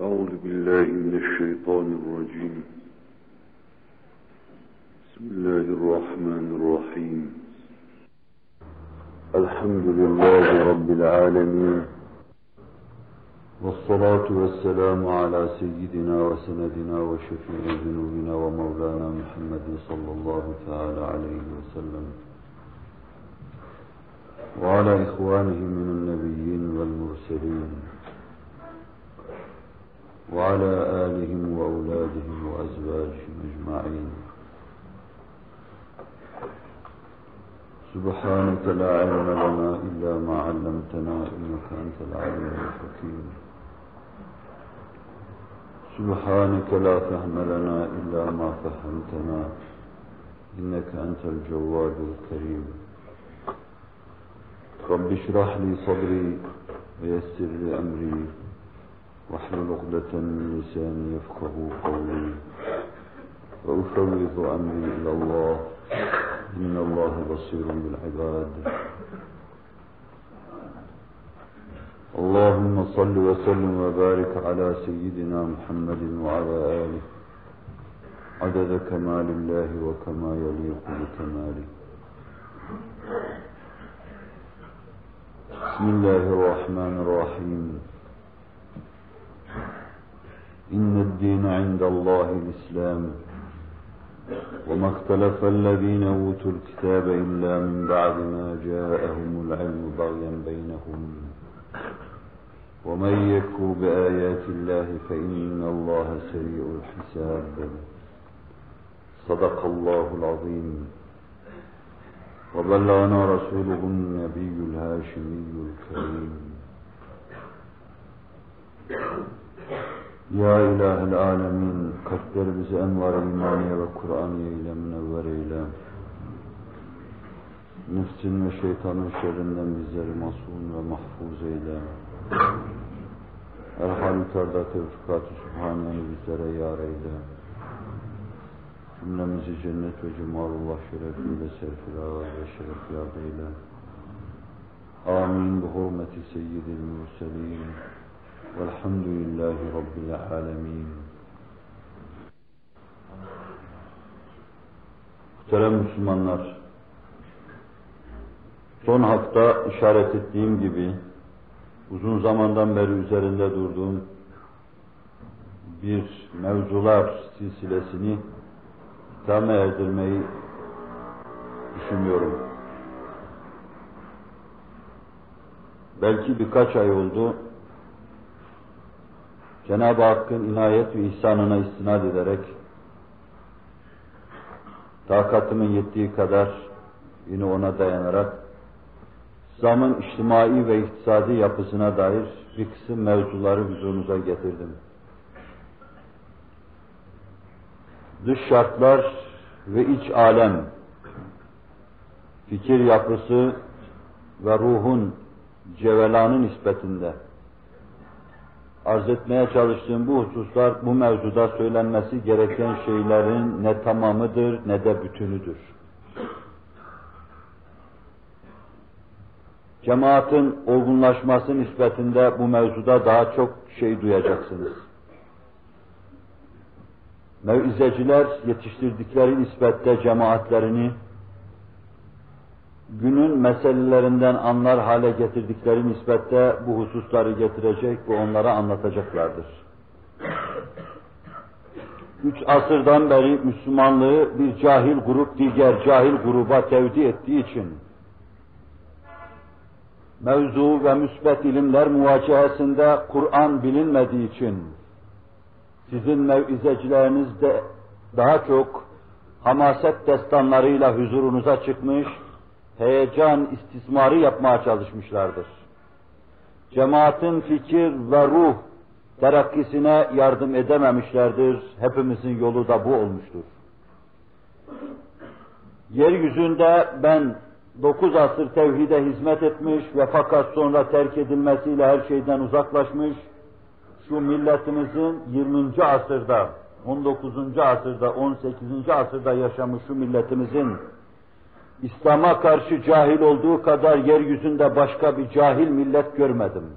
أعوذ بالله من الشيطان الرجيم. بسم الله الرحمن الرحيم. الحمد لله رب العالمين. والصلاة والسلام على سيدنا وسندنا وشفيع ذنوبنا ومولانا محمد صلى الله تعالى عليه وسلم. وعلى إخوانه من النبيين والمرسلين. وعلى آلهم وأولادهم وأزواجهم أجمعين. سبحانك لا علم لنا إلا ما علمتنا إنك أنت العليم الحكيم. سبحانك لا فهم لنا إلا ما فهمتنا إنك أنت الجواد الكريم. رب اشرح لي صدري ويسر لي أمري. واحلل عقدة من لساني يفقه قولي. وأفوض أمري إلى الله. إن الله بصير بالعباد. اللهم صل وسلم وبارك على سيدنا محمد وعلى آله. عدد كمال الله وكما يليق بكماله. بسم الله الرحمن الرحيم. إن الدين عند الله الإسلام وما اختلف الذين أوتوا الكتاب إلا من بعد ما جاءهم العلم بغيا بينهم. ومن يكفر بآيات الله فإن الله سريع الحساب. صدق الله العظيم. وبلغنا رسوله النبي الهاشمي الكريم. Ya İlahil Alemin, kalplerimizi envar-ı imaniye ve Kur'aniye ile münevver eyle. Nefsin ve şeytanın şerrinden bizleri masum ve mahfuz eyle. Her halükarda tevfikat-ı subhaneni bizlere yar eyle. Cümlemizi cennet ve cemalullah şerefiyle serfirar ve şeref yad eyle. Amin. Bi hurmeti seyyidil mürselin. والحمد لله رب العالمين Muhterem Müslümanlar, son hafta işaret ettiğim gibi uzun zamandan beri üzerinde durduğum bir mevzular silsilesini ikame erdirmeyi düşünüyorum. Belki birkaç ay oldu, Cenab-ı Hakk'ın inayet ve ihsanına istinad ederek takatımın yettiği kadar yine ona dayanarak İslam'ın içtimai ve iktisadi yapısına dair bir kısım mevzuları huzurunuza getirdim. Dış şartlar ve iç alem, fikir yapısı ve ruhun cevelanı nispetinde arz etmeye çalıştığım bu hususlar, bu mevzuda söylenmesi gereken şeylerin ne tamamıdır ne de bütünüdür. Cemaatin olgunlaşması nispetinde bu mevzuda daha çok şey duyacaksınız. Mevizeciler yetiştirdikleri nispette cemaatlerini günün meselelerinden anlar hale getirdikleri nispette bu hususları getirecek ve onlara anlatacaklardır. Üç asırdan beri Müslümanlığı bir cahil grup diğer cahil gruba tevdi ettiği için mevzu ve müsbet ilimler muvacihesinde Kur'an bilinmediği için sizin mevizecileriniz de daha çok hamaset destanlarıyla huzurunuza çıkmış, heyecan istismarı yapmaya çalışmışlardır. Cemaatin fikir ve ruh terakkisine yardım edememişlerdir. Hepimizin yolu da bu olmuştur. Yeryüzünde ben dokuz asır tevhide hizmet etmiş ve fakat sonra terk edilmesiyle her şeyden uzaklaşmış, şu milletimizin 20. asırda, 19. asırda, 18. asırda yaşamış şu milletimizin İslam'a karşı cahil olduğu kadar yeryüzünde başka bir cahil millet görmedim.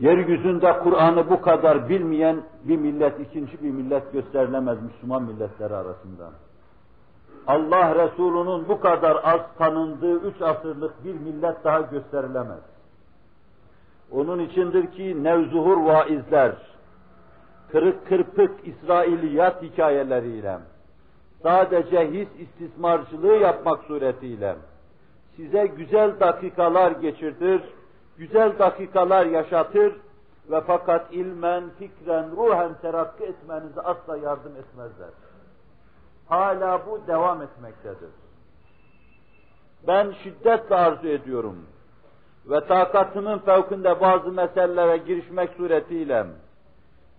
Yeryüzünde Kur'an'ı bu kadar bilmeyen bir millet, ikinci bir millet gösterilemez Müslüman milletleri arasında. Allah Resulü'nün bu kadar az tanındığı üç asırlık bir millet daha gösterilemez. Onun içindir ki nevzuhur vaizler, kırık kırpık İsrailiyat hikayeleriyle, sadece his istismarcılığı yapmak suretiyle size güzel dakikalar geçirtir, güzel dakikalar yaşatır ve fakat ilmen, fikren, ruhen terakki etmenize asla yardım etmezler. Hala bu devam etmektedir. Ben şiddetle arzu ediyorum ve takatımın fevkinde bazı meselelere girişmek suretiyle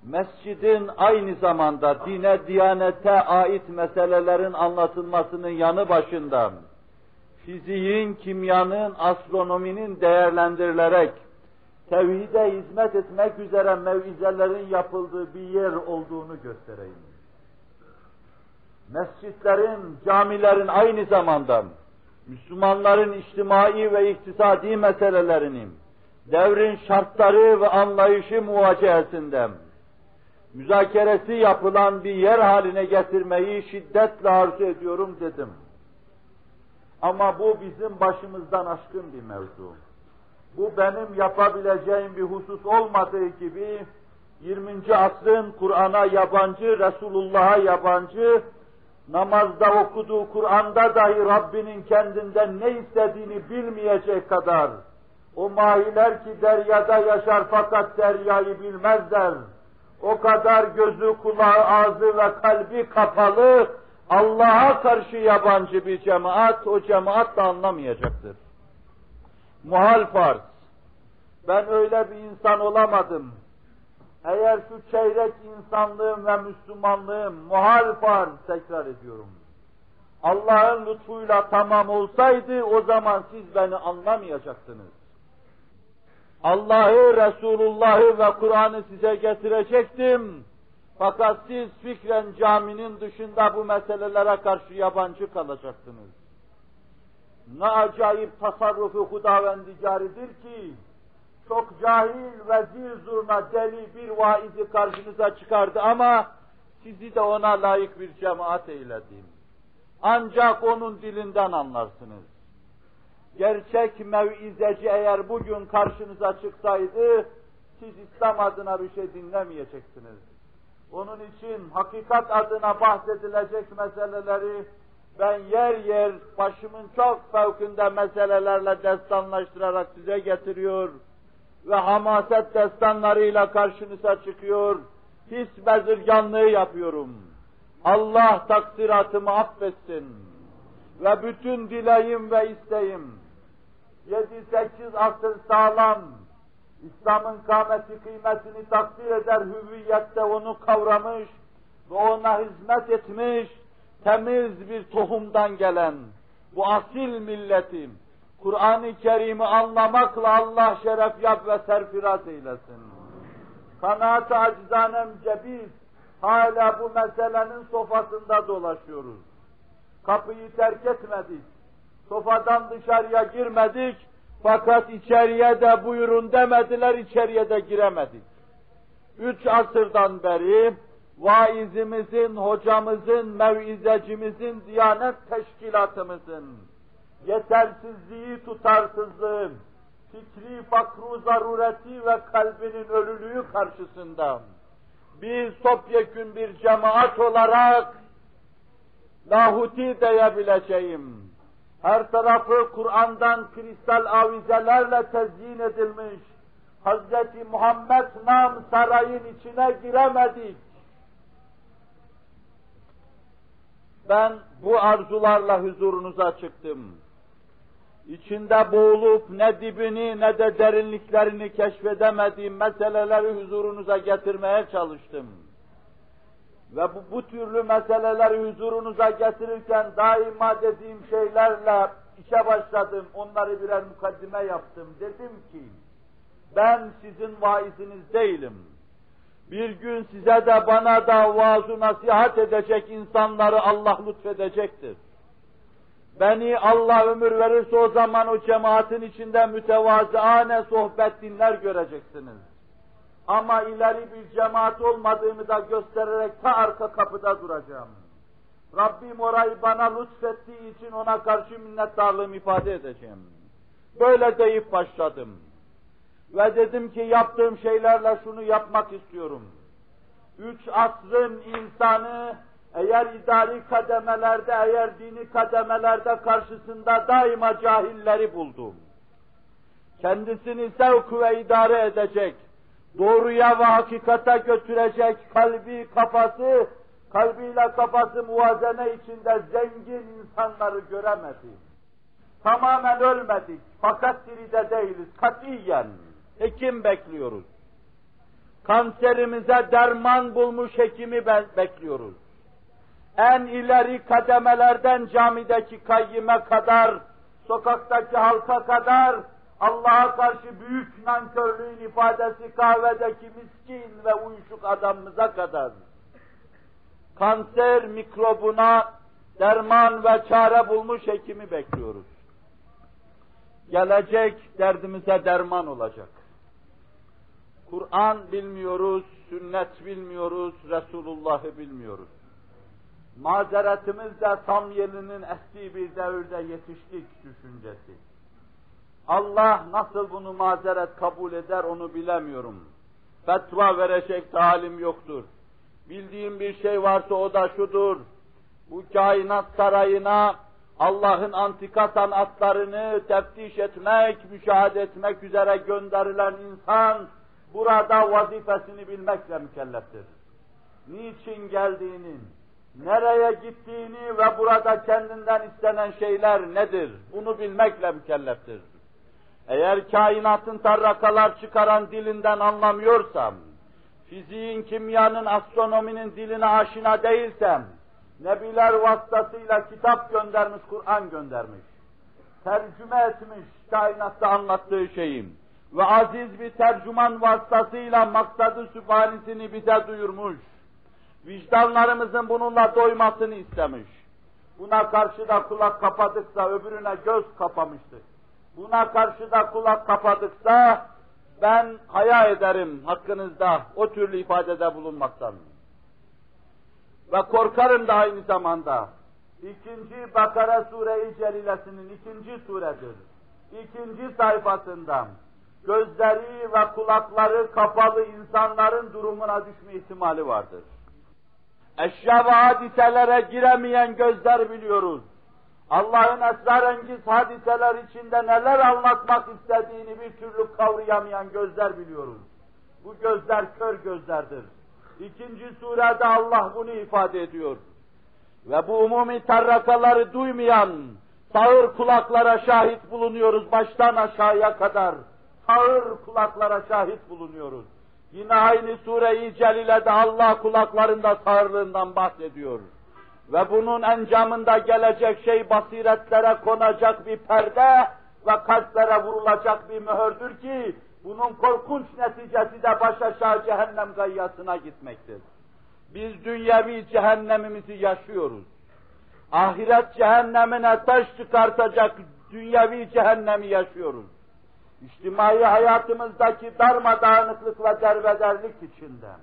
mescidin aynı zamanda dine, diyanete ait meselelerin anlatılmasının yanı başında fiziğin, kimyanın, astronominin değerlendirilerek tevhide hizmet etmek üzere mevizelerin yapıldığı bir yer olduğunu göstereyim. Mescitlerin, camilerin aynı zamanda Müslümanların içtimai ve iktisadi meselelerini devrin şartları ve anlayışı muvacehesinde müzakeresi yapılan bir yer haline getirmeyi şiddetle arzu ediyorum dedim. Ama bu bizim başımızdan aşkın bir mevzu. Bu benim yapabileceğim bir husus olmadığı gibi 20. asrın Kur'an'a yabancı, Resulullah'a yabancı, namazda okuduğu Kur'an'da dahi Rabbinin kendinden ne istediğini bilmeyecek kadar o mahiler ki deryada yaşar fakat deryayı bilmezler. O kadar gözü, kulağı, ağzı ve kalbi kapalı, Allah'a karşı yabancı bir cemaat, o cemaat da anlamayacaktır. Muhal farz. Ben öyle bir insan olamadım. Eğer şu çeyrek insanlığım ve Müslümanlığım muhal farz tekrar ediyorum. Allah'ın lütfuyla tamam olsaydı o zaman siz beni anlamayacaktınız. Allah'ı, Resulullah'ı ve Kur'an'ı size getirecektim. Fakat siz fikren caminin dışında bu meselelere karşı yabancı kalacaktınız. Ne acayip tasarrufu hudavendigaridir ki, çok cahil ve zil zurna deli bir vaizi karşınıza çıkardı ama sizi de ona layık bir cemaat eyledim. Ancak onun dilinden anlarsınız. Gerçek mevizeci eğer bugün karşınıza çıksaydı, siz İslam adına bir şey dinlemeyeceksiniz. Onun için hakikat adına bahsedilecek meseleleri ben yer yer başımın çok fevkinde meselelerle destanlaştırarak size getiriyor ve hamaset destanlarıyla karşınıza çıkıyor, his bezirganlığı yapıyorum. Allah taksiratımı affetsin ve bütün dileğim ve isteğim, yedi sekiz asır sağlam, İslam'ın kâmeti kıymetini takdir eder hüviyette onu kavramış ve ona hizmet etmiş, temiz bir tohumdan gelen bu asil milletim, Kur'an-ı Kerim'i anlamakla Allah şeref yap ve serfiraz eylesin. Kanaat-ı acizanem cebiz, hala bu meselenin sofasında dolaşıyoruz. Kapıyı terk etmedik, sofadan dışarıya girmedik, fakat içeriye de buyurun demediler, içeriye de giremedik. Üç asırdan beri vaizimizin, hocamızın, mevizecimizin, diyanet teşkilatımızın yetersizliği, tutarsızlığı, fikri fakru zarureti ve kalbinin ölülüğü karşısında biz topyekün bir cemaat olarak lahuti diyebileceğim, her tarafı Kur'an'dan kristal avizelerle tezyin edilmiş, Hz. Muhammed nam sarayın içine giremedik. Ben bu arzularla huzurunuza çıktım. İçinde boğulup ne dibini ne de derinliklerini keşfedemediğim meseleleri huzurunuza getirmeye çalıştım. Ve bu, bu türlü meseleleri huzurunuza getirirken daima dediğim şeylerle işe başladım, onları birer mukaddime yaptım. Dedim ki, ben sizin vaiziniz değilim. Bir gün size de bana da vaaz nasihat edecek insanları Allah lütfedecektir. Beni Allah ömür verirse o zaman o cemaatin içinde mütevazıane sohbet dinler göreceksiniz. Ama ileri bir cemaat olmadığımı da göstererek ta arka kapıda duracağım. Rabbim orayı bana lütfettiği için ona karşı minnettarlığımı ifade edeceğim. Böyle deyip başladım. Ve dedim ki yaptığım şeylerle şunu yapmak istiyorum. Üç asrın insanı eğer idari kademelerde, eğer dini kademelerde karşısında daima cahilleri buldum. Kendisini sevk ve idare edecek, doğruya ve hakikate götürecek kalbi, kafası, kalbiyle kafası muvazene içinde zengin insanları göremedik. Tamamen ölmedik, fakat diride değiliz, katiyen. Hekim bekliyoruz. Kanserimize derman bulmuş hekimi bekliyoruz. En ileri kademelerden camideki kayyime kadar, sokaktaki halka kadar, Allah'a karşı büyük nankörlüğün ifadesi kahvedeki miskin ve uyuşuk adamımıza kadar. Kanser mikrobuna derman ve çare bulmuş hekimi bekliyoruz. Gelecek derdimize derman olacak. Kur'an bilmiyoruz, sünnet bilmiyoruz, Resulullah'ı bilmiyoruz. Mazeretimiz de tam yerinin estiği bir devirde yetiştik düşüncesi. Allah nasıl bunu mazeret kabul eder onu bilemiyorum. Fetva verecek talim yoktur. Bildiğim bir şey varsa o da şudur. Bu kainat sarayına Allah'ın antika sanatlarını teftiş etmek, müşahede etmek üzere gönderilen insan burada vazifesini bilmekle mükelleftir. Niçin geldiğini, nereye gittiğini ve burada kendinden istenen şeyler nedir? Bunu bilmekle mükelleftir. Eğer kainatın tarrakalar çıkaran dilinden anlamıyorsam, fiziğin, kimyanın, astronominin diline aşina değilsem, Nebiler vasıtasıyla kitap göndermiş, Kur'an göndermiş. Tercüme etmiş kainatta anlattığı şeyim. Ve aziz bir tercüman vasıtasıyla maksadı sübhanisini bize duyurmuş. Vicdanlarımızın bununla doymasını istemiş. Buna karşı da kulak kapadıksa öbürüne göz kapamıştık. Buna karşı da kulak kapadıksa ben haya ederim hakkınızda o türlü ifadede bulunmaktan. Ve korkarım da aynı zamanda. İkinci Bakara Sure-i Celilesinin ikinci suredir. İkinci sayfasından gözleri ve kulakları kapalı insanların durumuna düşme ihtimali vardır. Eşya ve hadiselere giremeyen gözler biliyoruz. Allah'ın esrarengiz hadiseler içinde neler anlatmak istediğini bir türlü kavrayamayan gözler biliyoruz. Bu gözler kör gözlerdir. İkinci surede Allah bunu ifade ediyor. Ve bu umumi tarrakaları duymayan sağır kulaklara şahit bulunuyoruz baştan aşağıya kadar. Sağır kulaklara şahit bulunuyoruz. Yine aynı sure-i celilede Allah kulaklarında sağırlığından bahsediyor. Ve bunun encamında gelecek şey basiretlere konacak bir perde ve kalplere vurulacak bir mühürdür ki bunun korkunç neticesi de baş aşağı cehennem gayyasına gitmektir. Biz dünyevi cehennemimizi yaşıyoruz. Ahiret cehennemine taş çıkartacak dünyevi cehennemi yaşıyoruz. İçtimai hayatımızdaki darmadağınıklık ve derbederlik içinden,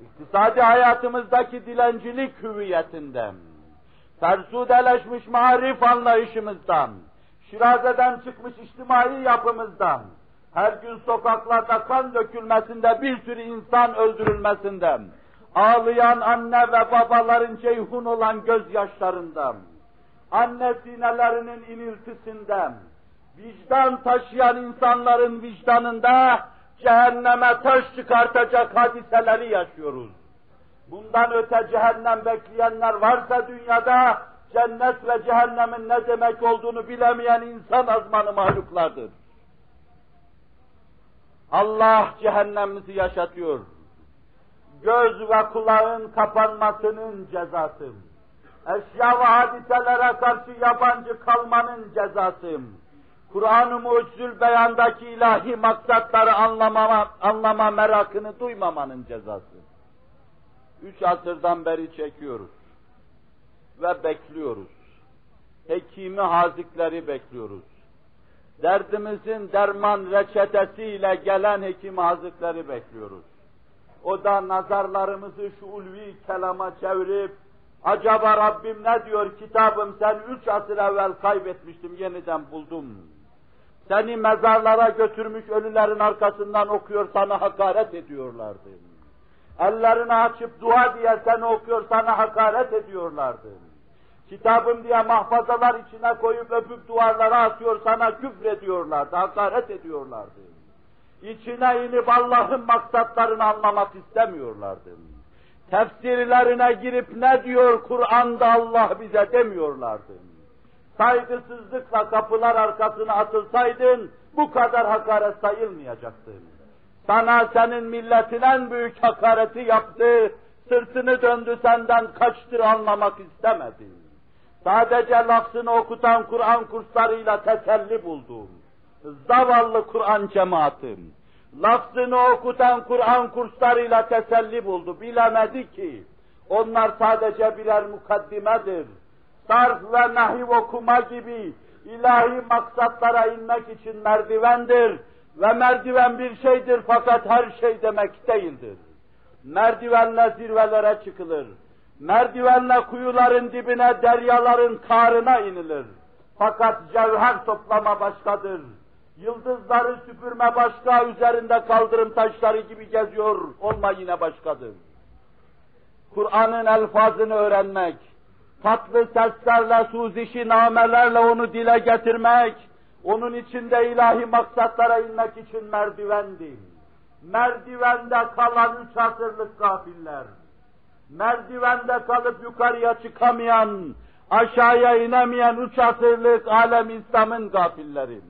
iktisadi hayatımızdaki dilencilik hüviyetinden, fersudeleşmiş marif anlayışımızdan, şirazeden çıkmış içtimai yapımızdan, her gün sokaklarda kan dökülmesinde, bir sürü insan öldürülmesinden, ağlayan anne ve babaların ceyhun olan gözyaşlarından, anne sinelerinin iniltisinden, vicdan taşıyan insanların vicdanında cehenneme taş çıkartacak hadiseleri yaşıyoruz. Bundan öte cehennem bekleyenler varsa dünyada, cennet ve cehennemin ne demek olduğunu bilemeyen insan azmanı mahluklardır. Allah cehennemimizi yaşatıyor. Göz ve kulağın kapanmasının cezası. Eşya ve hadiselere karşı yabancı kalmanın cezası. Kur'an-ı Mucizül Beyan'daki ilahi maksatları anlamama, anlama merakını duymamanın cezası. Üç asırdan beri çekiyoruz. Ve bekliyoruz. Hekimi hazikleri bekliyoruz derdimizin derman reçetesiyle gelen hekim hazretleri bekliyoruz. O da nazarlarımızı şu ulvi kelama çevirip, acaba Rabbim ne diyor kitabım sen üç asır evvel kaybetmiştim yeniden buldum. Seni mezarlara götürmüş ölülerin arkasından okuyor sana hakaret ediyorlardı. Ellerini açıp dua diye seni okuyor sana hakaret ediyorlardı. Kitabım diye mahfazalar içine koyup öpüp duvarlara atıyor sana küfrediyorlardı, hakaret ediyorlardı. İçine inip Allah'ın maksatlarını anlamak istemiyorlardı. Tefsirlerine girip ne diyor Kur'an'da Allah bize demiyorlardı. Saygısızlıkla kapılar arkasına atılsaydın bu kadar hakaret sayılmayacaktın. Sana senin milletin en büyük hakareti yaptı, sırtını döndü senden kaçtı anlamak istemedin. Sadece lafzını okutan Kur'an kurslarıyla teselli buldum. Zavallı Kur'an cemaatim. Lafzını okutan Kur'an kurslarıyla teselli buldu. Bilemedi ki onlar sadece birer mukaddimedir. Sarf ve nahiv okuma gibi ilahi maksatlara inmek için merdivendir. Ve merdiven bir şeydir fakat her şey demek değildir. Merdivenle zirvelere çıkılır. Merdivenle kuyuların dibine, deryaların karına inilir. Fakat cevher toplama başkadır. Yıldızları süpürme başka, üzerinde kaldırım taşları gibi geziyor olma yine başkadır. Kur'an'ın elfazını öğrenmek, tatlı seslerle, suzişi namelerle onu dile getirmek, onun içinde ilahi maksatlara inmek için merdivendi. Merdivende kalan üç asırlık gafiller, merdivende kalıp yukarıya çıkamayan, aşağıya inemeyen üç asırlık alem İslam'ın gafilleri.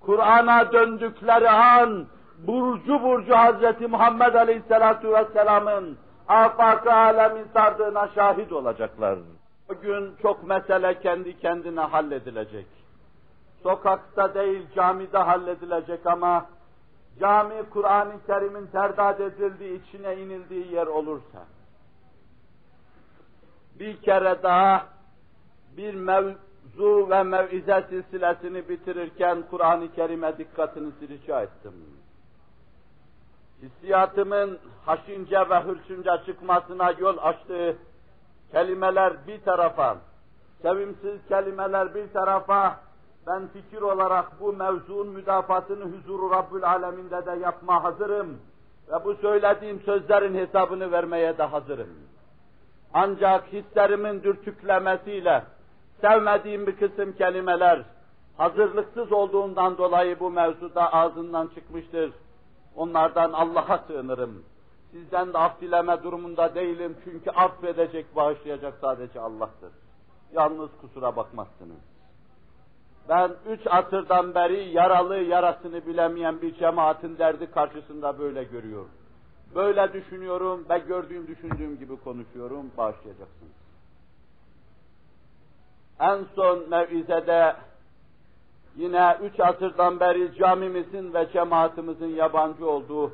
Kur'an'a döndükleri an, burcu burcu Hazreti Muhammed Aleyhisselatu Vesselam'ın afak alemin sardığına şahit olacaklar. Bugün çok mesele kendi kendine halledilecek. Sokakta değil camide halledilecek ama cami Kur'an-ı Kerim'in terdad edildiği, içine inildiği yer olursa bir kere daha bir mevzu ve mevize silsilesini bitirirken Kur'an-ı Kerim'e dikkatinizi rica ettim. Hissiyatımın haşince ve hırçınca çıkmasına yol açtığı kelimeler bir tarafa, sevimsiz kelimeler bir tarafa, ben fikir olarak bu mevzuun müdafatını huzuru Rabbül Aleminde de yapma hazırım. Ve bu söylediğim sözlerin hesabını vermeye de hazırım. Ancak hislerimin dürtüklemesiyle sevmediğim bir kısım kelimeler hazırlıksız olduğundan dolayı bu mevzuda ağzından çıkmıştır. Onlardan Allah'a sığınırım. Sizden de af dileme durumunda değilim çünkü affedecek, bağışlayacak sadece Allah'tır. Yalnız kusura bakmazsınız. Ben üç asırdan beri yaralı yarasını bilemeyen bir cemaatin derdi karşısında böyle görüyorum. Böyle düşünüyorum ve gördüğüm düşündüğüm gibi konuşuyorum, bağışlayacaksınız. En son mevizede yine üç asırdan beri camimizin ve cemaatimizin yabancı olduğu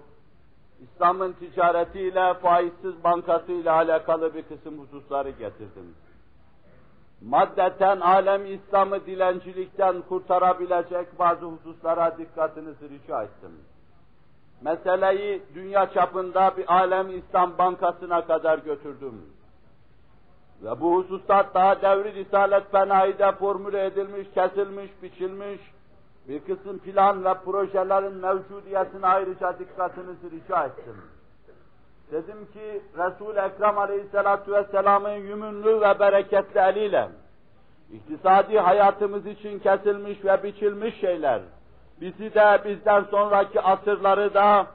İslam'ın ticaretiyle, faizsiz bankasıyla alakalı bir kısım hususları getirdim. Maddeten alem İslam'ı dilencilikten kurtarabilecek bazı hususlara dikkatinizi rica ettim. Meseleyi dünya çapında bir alem İslam bankasına kadar götürdüm. Ve bu hususlar daha devri Risalet Fenayi'de formüle edilmiş, kesilmiş, biçilmiş, bir kısım plan ve projelerin mevcudiyetine ayrıca dikkatinizi rica ettim. Dedim ki Resul-i Ekrem Aleyhisselatü Vesselam'ın yümünlü ve bereketli eliyle iktisadi hayatımız için kesilmiş ve biçilmiş şeyler, bizi de bizden sonraki asırları da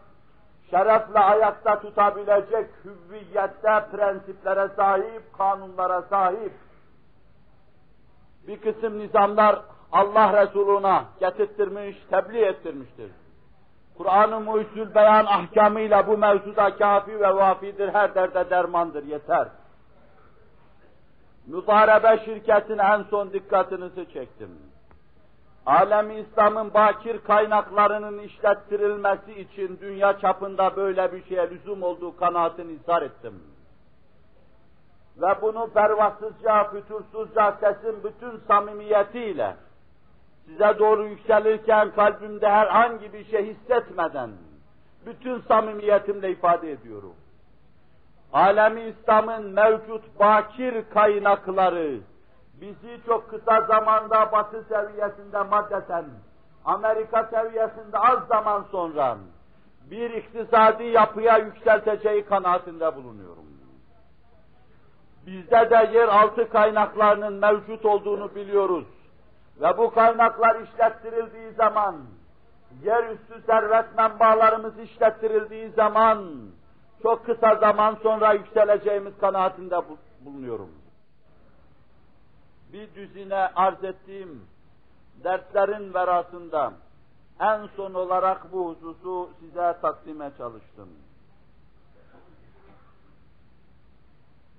şerefle ayakta tutabilecek hüviyette prensiplere sahip, kanunlara sahip bir kısım nizamlar Allah Resuluna getirttirmiş, tebliğ ettirmiştir. Kur'an-ı Muhyüzül Beyan ahkamıyla bu mevzuda kafi ve vafidir, her derde dermandır, yeter. Müdarebe şirketin en son dikkatinizi çektim. Alem İslam'ın bakir kaynaklarının işlettirilmesi için dünya çapında böyle bir şeye lüzum olduğu kanaatini izhar ettim. Ve bunu pervasızca, fütursuzca sesin bütün samimiyetiyle size doğru yükselirken kalbimde herhangi bir şey hissetmeden, bütün samimiyetimle ifade ediyorum. Alemi İslam'ın mevcut bakir kaynakları bizi çok kısa zamanda batı seviyesinde maddeten, Amerika seviyesinde az zaman sonra bir iktisadi yapıya yükselteceği kanaatinde bulunuyorum. Bizde de yeraltı kaynaklarının mevcut olduğunu biliyoruz. Ve bu kaynaklar işlettirildiği zaman, yerüstü servet menbaalarımız işlettirildiği zaman, çok kısa zaman sonra yükseleceğimiz kanaatinde bulunuyorum. Bir düzine arz ettiğim derslerin verasında en son olarak bu hususu size takdime çalıştım.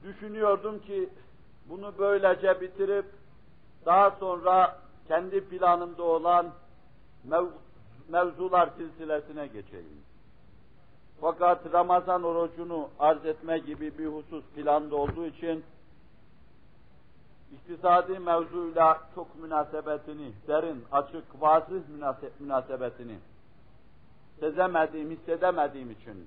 Düşünüyordum ki bunu böylece bitirip daha sonra kendi planımda olan mev mevzular silsilesine geçeyim. Fakat Ramazan orucunu arz etme gibi bir husus planda olduğu için iktisadi mevzuyla çok münasebetini, derin, açık, vazih münasebetini sezemediğim, hissedemediğim için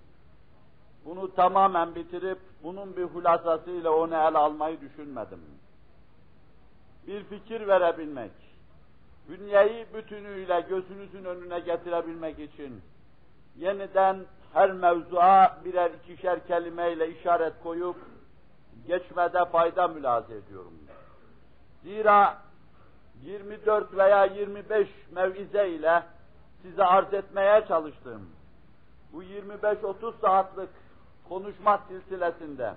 bunu tamamen bitirip bunun bir hulasasıyla onu ele almayı düşünmedim. Bir fikir verebilmek, dünyeyi bütünüyle gözünüzün önüne getirebilmek için yeniden her mevzuğa birer ikişer kelimeyle işaret koyup geçmede fayda mülaze ediyorum. Zira 24 veya 25 mevize ile size arz etmeye çalıştım. Bu 25-30 saatlik konuşma silsilesinde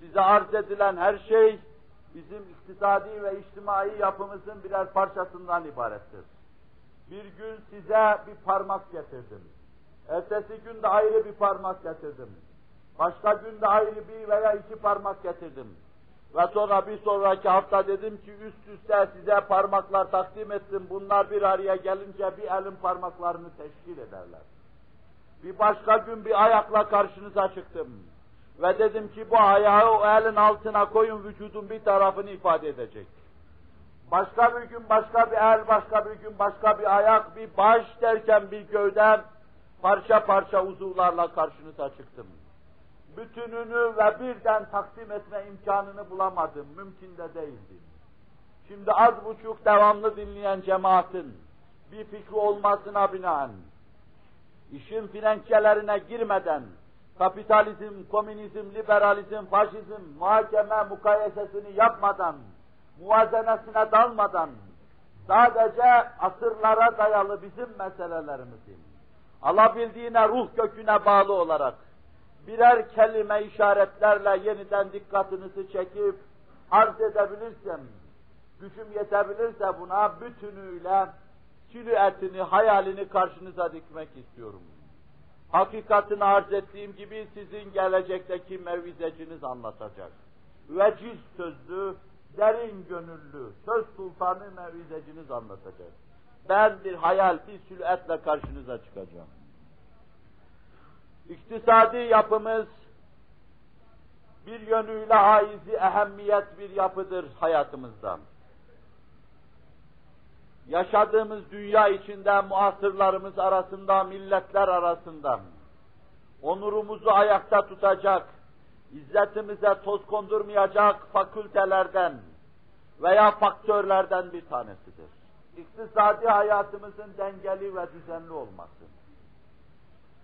size arz edilen her şey bizim iktisadi ve içtimai yapımızın birer parçasından ibarettir. Bir gün size bir parmak getirdim. Ertesi gün de ayrı bir parmak getirdim. Başka gün de ayrı bir veya iki parmak getirdim. Ve sonra bir sonraki hafta dedim ki üst üste size parmaklar takdim ettim. Bunlar bir araya gelince bir elin parmaklarını teşkil ederler. Bir başka gün bir ayakla karşınıza çıktım. Ve dedim ki bu ayağı o elin altına koyun vücudun bir tarafını ifade edecek. Başka bir gün başka bir el, başka bir gün başka bir ayak, bir baş derken bir gövde parça parça uzuvlarla karşınıza çıktım. Bütününü ve birden takdim etme imkanını bulamadım, mümkün de değildi. Şimdi az buçuk devamlı dinleyen cemaatin bir fikri olmasına binaen, işin finançelerine girmeden, kapitalizm, komünizm, liberalizm, faşizm, muhakeme mukayesesini yapmadan, muvazenesine dalmadan, sadece asırlara dayalı bizim meselelerimizin, alabildiğine ruh köküne bağlı olarak, birer kelime işaretlerle yeniden dikkatinizi çekip arz edebilirsem, gücüm yetebilirse buna bütünüyle silüetini, hayalini karşınıza dikmek istiyorum. Hakikatini arz ettiğim gibi sizin gelecekteki mevizeciniz anlatacak. Veciz sözlü, derin gönüllü, söz sultanı mevizeciniz anlatacak. Ben bir hayal, bir silüetle karşınıza çıkacağım. İktisadi yapımız bir yönüyle haizi ehemmiyet bir yapıdır hayatımızda. Yaşadığımız dünya içinde muasırlarımız arasında, milletler arasında onurumuzu ayakta tutacak, izzetimize toz kondurmayacak fakültelerden veya faktörlerden bir tanesidir. İktisadi hayatımızın dengeli ve düzenli olması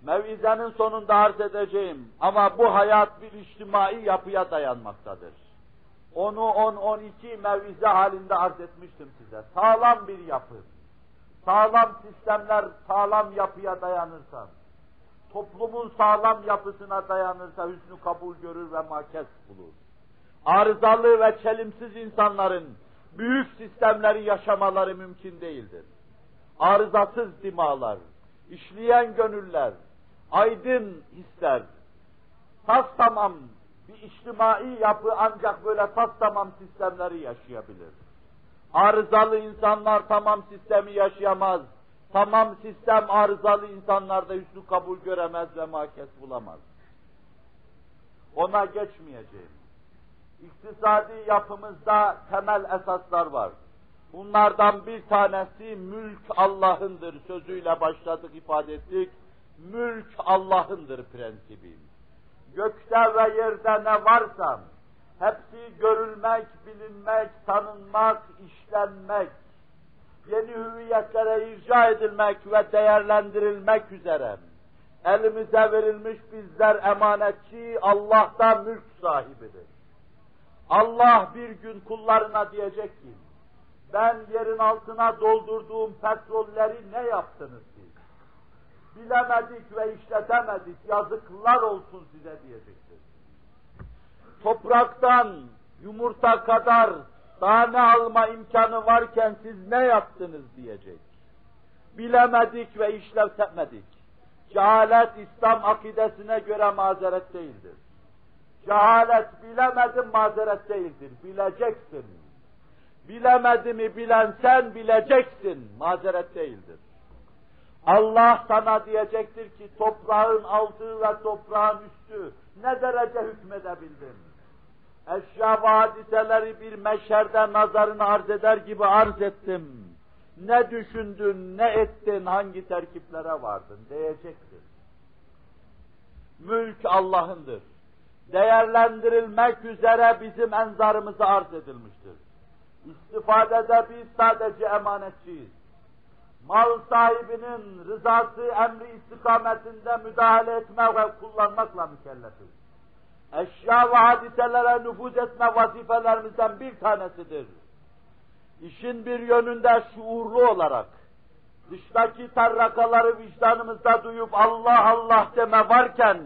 mevizenin sonunda arz edeceğim ama bu hayat bir içtimai yapıya dayanmaktadır. Onu 10-12 mevize halinde arz etmiştim size. Sağlam bir yapı. Sağlam sistemler sağlam yapıya dayanırsa, toplumun sağlam yapısına dayanırsa hüsnü kabul görür ve makes bulur. Arızalı ve çelimsiz insanların büyük sistemleri yaşamaları mümkün değildir. Arızasız dimalar, işleyen gönüller, aydın hisler, tas tamam bir içtimai yapı ancak böyle tas tamam sistemleri yaşayabilir. Arızalı insanlar tamam sistemi yaşayamaz. Tamam sistem arızalı insanlarda hüsnü kabul göremez ve makes bulamaz. Ona geçmeyeceğim. İktisadi yapımızda temel esaslar var. Bunlardan bir tanesi mülk Allah'ındır sözüyle başladık ifade ettik Mülk Allah'ındır prensibim. Gökte ve yerde ne varsa, hepsi görülmek, bilinmek, tanınmak, işlenmek, yeni hüviyetlere irca edilmek ve değerlendirilmek üzere elimize verilmiş bizler emanetçi, Allah da mülk sahibidir. Allah bir gün kullarına diyecek ki, ben yerin altına doldurduğum petrolleri ne yaptınız? Bilemedik ve işletemedik, yazıklar olsun size diyecektir. Topraktan yumurta kadar tane alma imkanı varken siz ne yaptınız diyecek. Bilemedik ve işletemedik. Cehalet İslam akidesine göre mazeret değildir. Cehalet bilemedim mazeret değildir. Bileceksin. Bilemedi mi bilen sen bileceksin. Mazeret değildir. Allah sana diyecektir ki toprağın altı ve toprağın üstü ne derece hükmedebildin? Eşya ve hadiseleri bir meşherde nazarını arz eder gibi arz ettim. Ne düşündün, ne ettin, hangi terkiplere vardın diyecektir. Mülk Allah'ındır. Değerlendirilmek üzere bizim enzarımıza arz edilmiştir. İstifadede biz sadece emanetçiyiz. Mal sahibinin rızası emri istikametinde müdahale etme ve kullanmakla mükellefiz. Eşya ve hadiselere nüfuz etme vazifelerimizden bir tanesidir. İşin bir yönünde şuurlu olarak, dıştaki tarrakaları vicdanımızda duyup Allah Allah deme varken,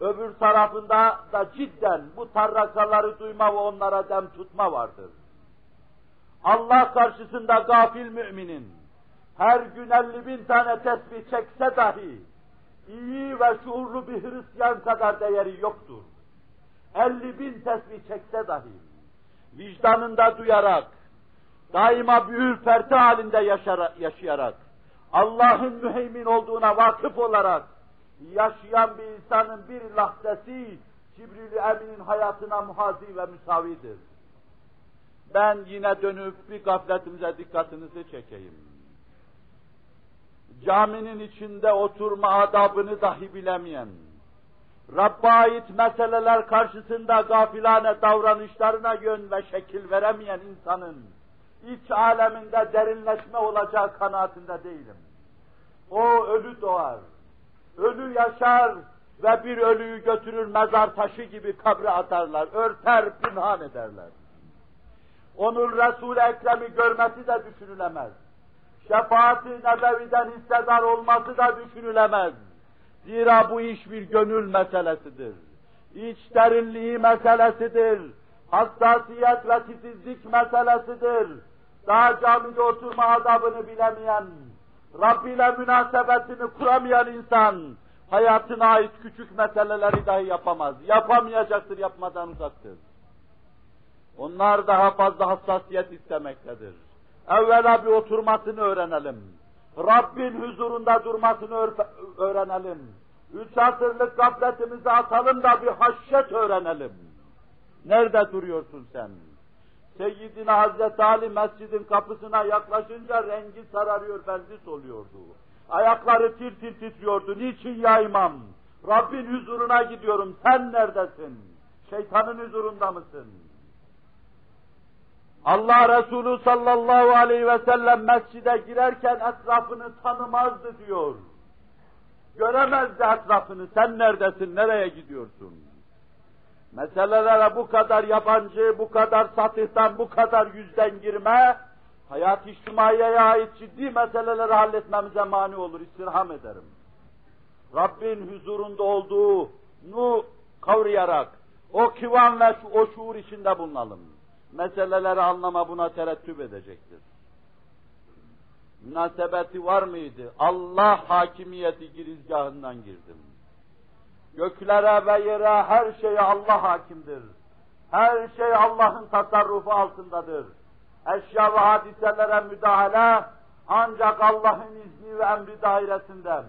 öbür tarafında da cidden bu tarrakaları duyma ve onlara dem tutma vardır. Allah karşısında gafil müminin, her gün elli bin tane tesbih çekse dahi, iyi ve şuurlu bir Hristiyan kadar değeri yoktur. Elli bin tesbih çekse dahi, vicdanında duyarak, daima bir ürperti halinde yaşayarak, Allah'ın müheymin olduğuna vakıf olarak, yaşayan bir insanın bir lahzesi, Cibril-i Emin'in hayatına muhazi ve müsavidir. Ben yine dönüp bir gafletimize dikkatinizi çekeyim. Caminin içinde oturma adabını dahi bilemeyen, Rabb'a ait meseleler karşısında gafilane davranışlarına yön ve şekil veremeyen insanın iç aleminde derinleşme olacağı kanaatinde değilim. O ölü doğar, ölü yaşar ve bir ölüyü götürür mezar taşı gibi kabre atarlar, örter, pinhan ederler. Onun Resul-i Ekrem'i görmesi de düşünülemez. Şefaati nebeviden hissedar olması da düşünülemez. Zira bu iş bir gönül meselesidir. İç derinliği meselesidir. Hassasiyet ve titizlik meselesidir. Daha camide oturma adabını bilemeyen, Rabbi ile münasebetini kuramayan insan, hayatına ait küçük meseleleri dahi yapamaz. Yapamayacaktır, yapmadan uzaktır. Onlar daha fazla hassasiyet istemektedir. Evvela bir oturmasını öğrenelim. Rabbin huzurunda durmasını öğrenelim. Üç asırlık gafletimizi atalım da bir haşyet öğrenelim. Nerede duruyorsun sen? Seyyidina Hazreti Ali mescidin kapısına yaklaşınca rengi sararıyor, benzi soluyordu. Ayakları tir tir titriyordu. Niçin ya imam? Rabbin huzuruna gidiyorum, sen neredesin? Şeytanın huzurunda mısın? Allah Resulü sallallahu aleyhi ve sellem mescide girerken etrafını tanımazdı diyor. Göremezdi etrafını, sen neredesin, nereye gidiyorsun? Meselelere bu kadar yabancı, bu kadar satıhtan, bu kadar yüzden girme, hayat içtimaiyeye ait ciddi meseleleri halletmemize mani olur, istirham ederim. Rabbin huzurunda olduğunu kavrayarak, o kivan ve o şuur içinde bulunalım meseleleri anlama buna terettüp edecektir. Münasebeti var mıydı? Allah hakimiyeti girizgahından girdim. Göklere ve yere her şeye Allah hakimdir. Her şey Allah'ın tasarrufu altındadır. Eşya ve hadiselere müdahale ancak Allah'ın izni ve emri dairesinden,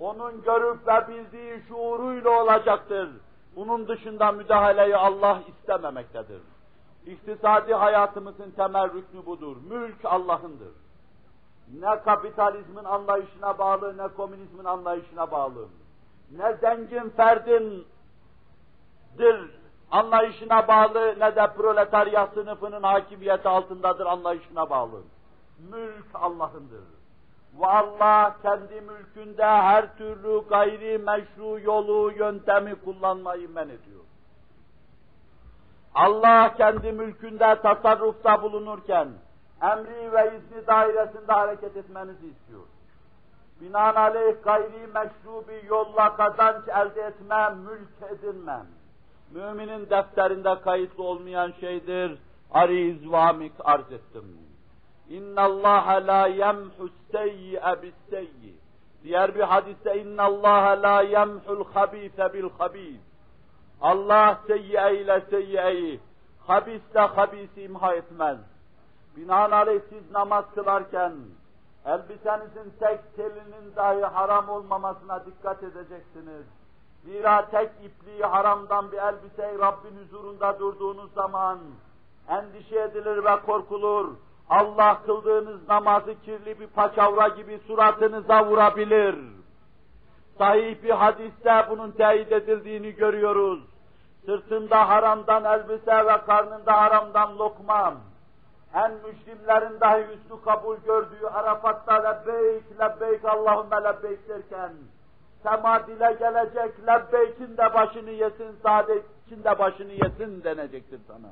onun görüp ve bildiği şuuruyla olacaktır. Bunun dışında müdahaleyi Allah istememektedir. İktisadi hayatımızın temel rüknü budur. Mülk Allah'ındır. Ne kapitalizmin anlayışına bağlı, ne komünizmin anlayışına bağlı. Ne zengin ferdin dir anlayışına bağlı, ne de proletarya sınıfının hakimiyeti altındadır anlayışına bağlı. Mülk Allah'ındır. Ve kendi mülkünde her türlü gayri meşru yolu, yöntemi kullanmayı men ediyor. Allah kendi mülkünde tasarrufta bulunurken, emri ve izni dairesinde hareket etmenizi istiyor. Binaenaleyh gayri meşru bir yolla kazanç elde etme, mülk edinmem. Müminin defterinde kayıtlı olmayan şeydir. Ariz vamik arz ettim. İnna Allah la yemhu seyyi'e bis. Diğer bir hadiste inna Allah la yemhul habise bil habis. Allah seyyi'e ile seyyi'eyi, habisle habisi imha etmez. Binaenaleyh siz namaz kılarken, elbisenizin tek telinin dahi haram olmamasına dikkat edeceksiniz. Zira tek ipliği haramdan bir elbiseyi Rabbin huzurunda durduğunuz zaman endişe edilir ve korkulur. Allah kıldığınız namazı kirli bir paçavra gibi suratınıza vurabilir. Sahih bir hadiste bunun teyit edildiğini görüyoruz. Sırtında haramdan elbise ve karnında haramdan lokmam. En müslimlerin dahi üstü kabul gördüğü Arafat'ta lebbeyk, lebbeyk, Allahümme lebbeyk derken, sema dile gelecek, lebbeykin de başını yesin, saadetin de başını yesin denecektir sana.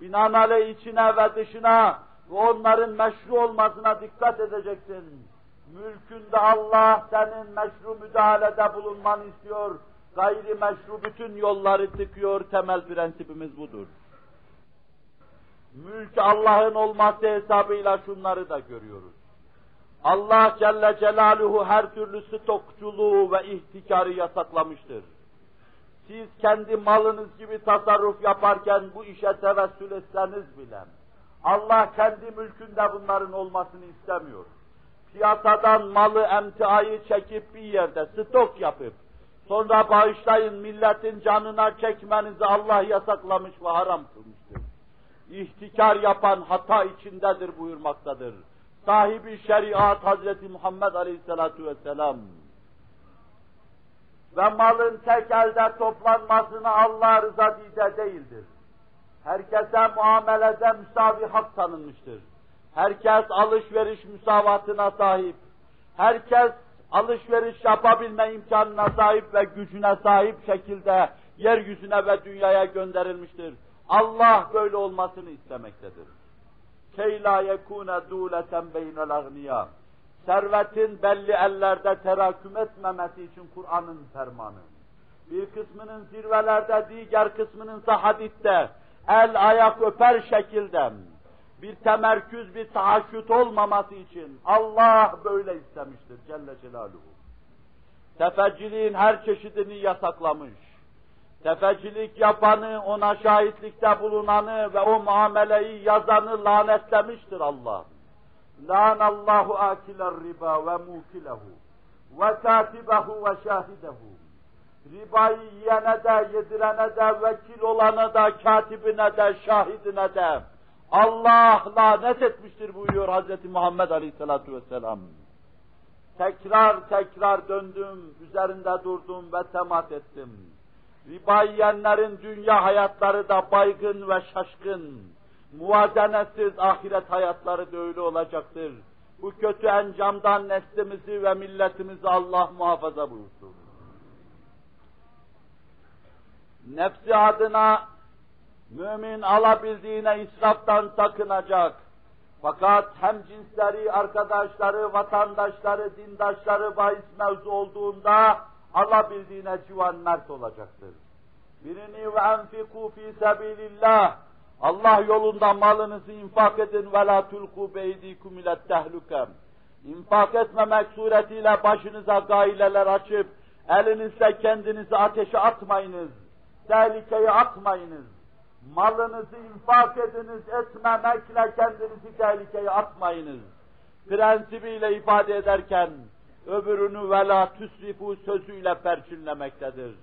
Binaenaleyh içine ve dışına ve onların meşru olmasına dikkat edeceksin. Mülkünde Allah senin meşru müdahalede bulunmanı istiyor. Gayri meşru bütün yolları tıkıyor. Temel prensibimiz budur. Mülk Allah'ın olması hesabıyla şunları da görüyoruz. Allah Celle Celaluhu her türlü stokçuluğu ve ihtikarı yasaklamıştır. Siz kendi malınız gibi tasarruf yaparken bu işe tevessül etseniz bile, Allah kendi mülkünde bunların olmasını istemiyor. Piyasadan malı, emtiayı çekip bir yerde stok yapıp, sonra bağışlayın milletin canına çekmenizi Allah yasaklamış ve haram kılmıştır. İhtikar yapan hata içindedir buyurmaktadır. Sahibi şeriat Hazreti Muhammed Aleyhisselatu Vesselam. Ve malın tek elde toplanmasına Allah rıza dide değildir. Herkese muamelede müsavi hak tanınmıştır. Herkes alışveriş müsavatına sahip. Herkes alışveriş yapabilme imkanına sahip ve gücüne sahip şekilde yeryüzüne ve dünyaya gönderilmiştir. Allah böyle olmasını istemektedir. Key yekune dûleten beynel agniya. Servetin belli ellerde teraküm etmemesi için Kur'an'ın fermanı. Bir kısmının zirvelerde, diğer kısmının ise haditte, el ayak öper şekilde bir temerküz, bir tahakküt olmaması için Allah böyle istemiştir Celle Celaluhu. Tefecciliğin her çeşidini yasaklamış. Tefecilik yapanı, ona şahitlikte bulunanı ve o muameleyi yazanı lanetlemiştir Allah. Riba ve mukilehu ve katibehu ve şahidehu. Ribayı yiyene de, yedirene de, vekil olana da, katibine de, şahidine de Allah lanet etmiştir buyuruyor Hz. Muhammed Aleyhisselatü Vesselam. Tekrar tekrar döndüm, üzerinde durdum ve temat ettim Riba yiyenlerin dünya hayatları da baygın ve şaşkın, muvazenesiz ahiret hayatları da öyle olacaktır. Bu kötü encamdan neslimizi ve milletimizi Allah muhafaza buyursun. Nefsi adına mümin alabildiğine israftan sakınacak. Fakat hem cinsleri, arkadaşları, vatandaşları, dindaşları bahis mevzu olduğunda alabildiğine civan mert olacaktır. Birini ve enfiku fi sebilillah. Allah yolunda malınızı infak edin ve la tulku beydikum ile tehlukem. İnfak etmemek suretiyle başınıza gaileler açıp elinizle kendinizi ateşe atmayınız. Tehlikeye atmayınız Malınızı infak ediniz etmemekle kendinizi tehlikeye atmayınız. Prensibiyle ifade ederken öbürünü vela tüsrifu sözüyle perçinlemektedir.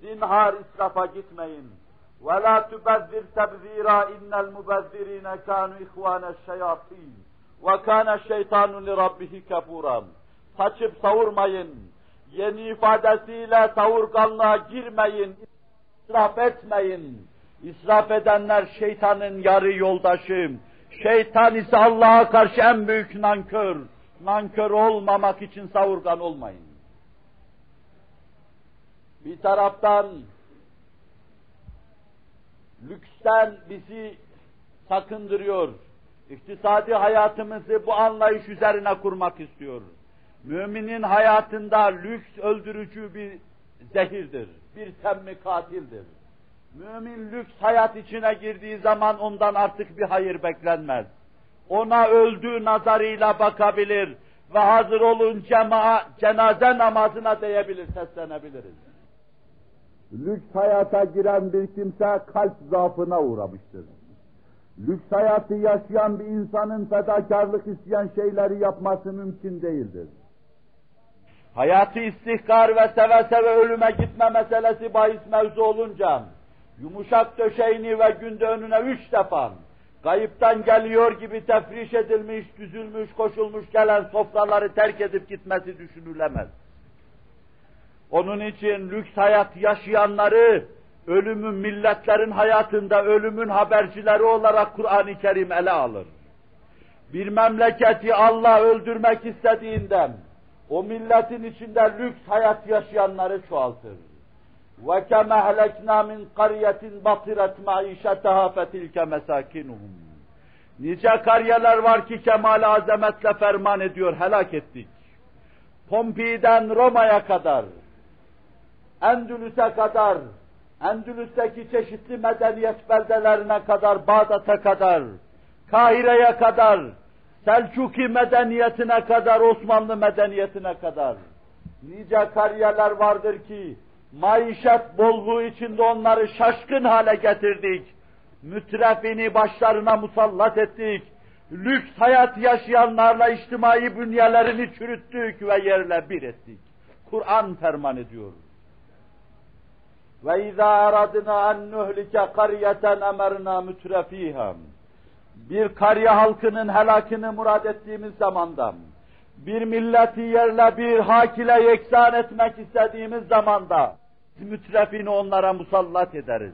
Zinhar israfa gitmeyin. وَلَا تُبَذِّرْ تَبْذ۪يرًا اِنَّ الْمُبَذِّر۪ينَ كَانُوا اِخْوَانَ الشَّيَاطِينَ وَكَانَ الشَّيْطَانُ لِرَبِّهِ كَفُورًا Saçıp savurmayın, yeni ifadesiyle savurganlığa girmeyin, israf etmeyin. İsraf edenler şeytanın yarı yoldaşı. Şeytan ise Allah'a karşı en büyük nankör. Nankör olmamak için savurgan olmayın. Bir taraftan lüksten bizi sakındırıyor. İktisadi hayatımızı bu anlayış üzerine kurmak istiyor. Müminin hayatında lüks öldürücü bir zehirdir, bir temmi katildir. Mümin lüks hayat içine girdiği zaman ondan artık bir hayır beklenmez. Ona öldüğü nazarıyla bakabilir ve hazır olun cema, cenaze namazına diyebilir, seslenebiliriz. Lüks hayata giren bir kimse kalp zaafına uğramıştır. Lüks hayatı yaşayan bir insanın fedakarlık isteyen şeyleri yapması mümkün değildir. Hayatı istihkar ve seve seve ölüme gitme meselesi bahis mevzu olunca, yumuşak döşeğini ve günde önüne üç defa, kayıptan geliyor gibi tefriş edilmiş, düzülmüş, koşulmuş gelen sofraları terk edip gitmesi düşünülemez. Onun için lüks hayat yaşayanları, ölümün milletlerin hayatında ölümün habercileri olarak Kur'an-ı Kerim ele alır. Bir memleketi Allah öldürmek istediğinden, o milletin içinde lüks hayat yaşayanları çoğaltır. وَكَمَ هَلَكْنَا مِنْ قَرْيَةٍ بَطِرَتْ مَعِيشَتَهَا فَتِلْكَ مَسَاكِنُهُمْ Nice kariyeler var ki kemal azametle ferman ediyor, helak ettik. Pompei'den Roma'ya kadar, Endülüs'e kadar, Endülüs'teki çeşitli medeniyet beldelerine kadar, Bağdat'a kadar, Kahire'ye kadar, Selçuki medeniyetine kadar, Osmanlı medeniyetine kadar. Nice kariyeler vardır ki, maişet bolluğu içinde onları şaşkın hale getirdik. Mütrefini başlarına musallat ettik. Lüks hayat yaşayanlarla içtimai bünyelerini çürüttük ve yerle bir ettik. Kur'an ferman ediyor. Ve izâ aradna en nuhlike karyeten emerna mütrefiha. Bir karye halkının helakını murad ettiğimiz zamanda, bir milleti yerle bir hakile yeksan etmek istediğimiz zamanda, mütrefini onlara musallat ederiz.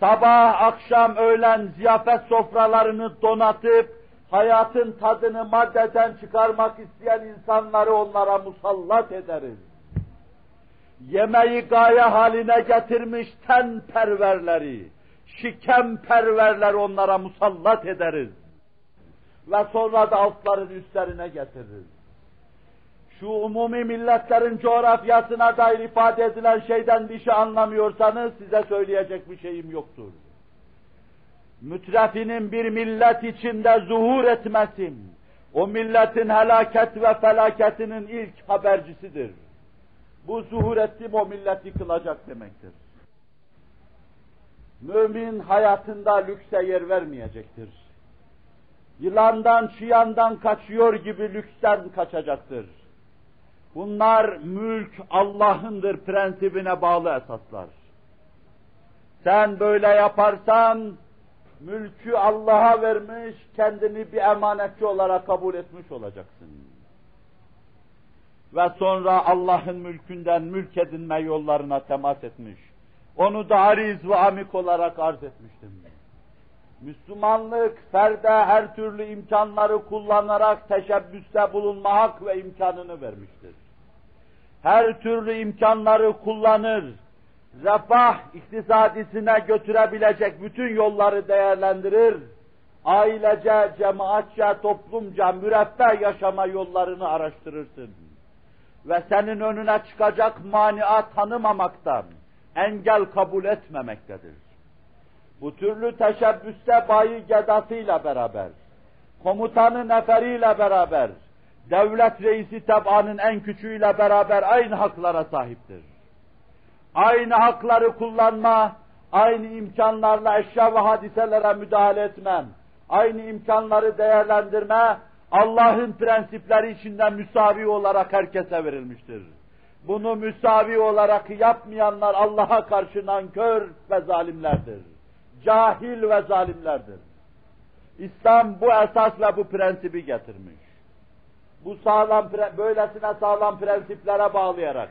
Sabah, akşam, öğlen ziyafet sofralarını donatıp, hayatın tadını maddeden çıkarmak isteyen insanları onlara musallat ederiz. Yemeği gaye haline getirmiş ten perverleri, şikem perverler onlara musallat ederiz. Ve sonra da altların üstlerine getiririz. Şu umumi milletlerin coğrafyasına dair ifade edilen şeyden bir şey anlamıyorsanız size söyleyecek bir şeyim yoktur. Mütrefinin bir millet içinde zuhur etmesin, o milletin helaket ve felaketinin ilk habercisidir. Bu zuhur ettim o millet yıkılacak demektir. Mümin hayatında lükse yer vermeyecektir. Yılandan, çıyandan kaçıyor gibi lüksten kaçacaktır. Bunlar mülk Allah'ındır prensibine bağlı esaslar. Sen böyle yaparsan, mülkü Allah'a vermiş, kendini bir emanetçi olarak kabul etmiş olacaksın. Ve sonra Allah'ın mülkünden mülk edinme yollarına temas etmiş. Onu da ariz ve amik olarak arz etmiştim. Müslümanlık ferde her türlü imkanları kullanarak teşebbüste bulunma hak ve imkanını vermiştir. Her türlü imkanları kullanır, refah iktisadisine götürebilecek bütün yolları değerlendirir, ailece, cemaatçe, toplumca müreffeh yaşama yollarını araştırırsın. Ve senin önüne çıkacak mania tanımamaktan, engel kabul etmemektedir. Bu türlü teşebbüste bayi gedasıyla beraber, komutanı neferiyle beraber, devlet reisi tebaanın en küçüğüyle beraber aynı haklara sahiptir. Aynı hakları kullanma, aynı imkanlarla eşya ve hadiselere müdahale etmem, aynı imkanları değerlendirme, Allah'ın prensipleri içinde müsavi olarak herkese verilmiştir. Bunu müsavi olarak yapmayanlar Allah'a karşı nankör ve zalimlerdir. Cahil ve zalimlerdir. İslam bu esas ve bu prensibi getirmiş. Bu sağlam, böylesine sağlam prensiplere bağlayarak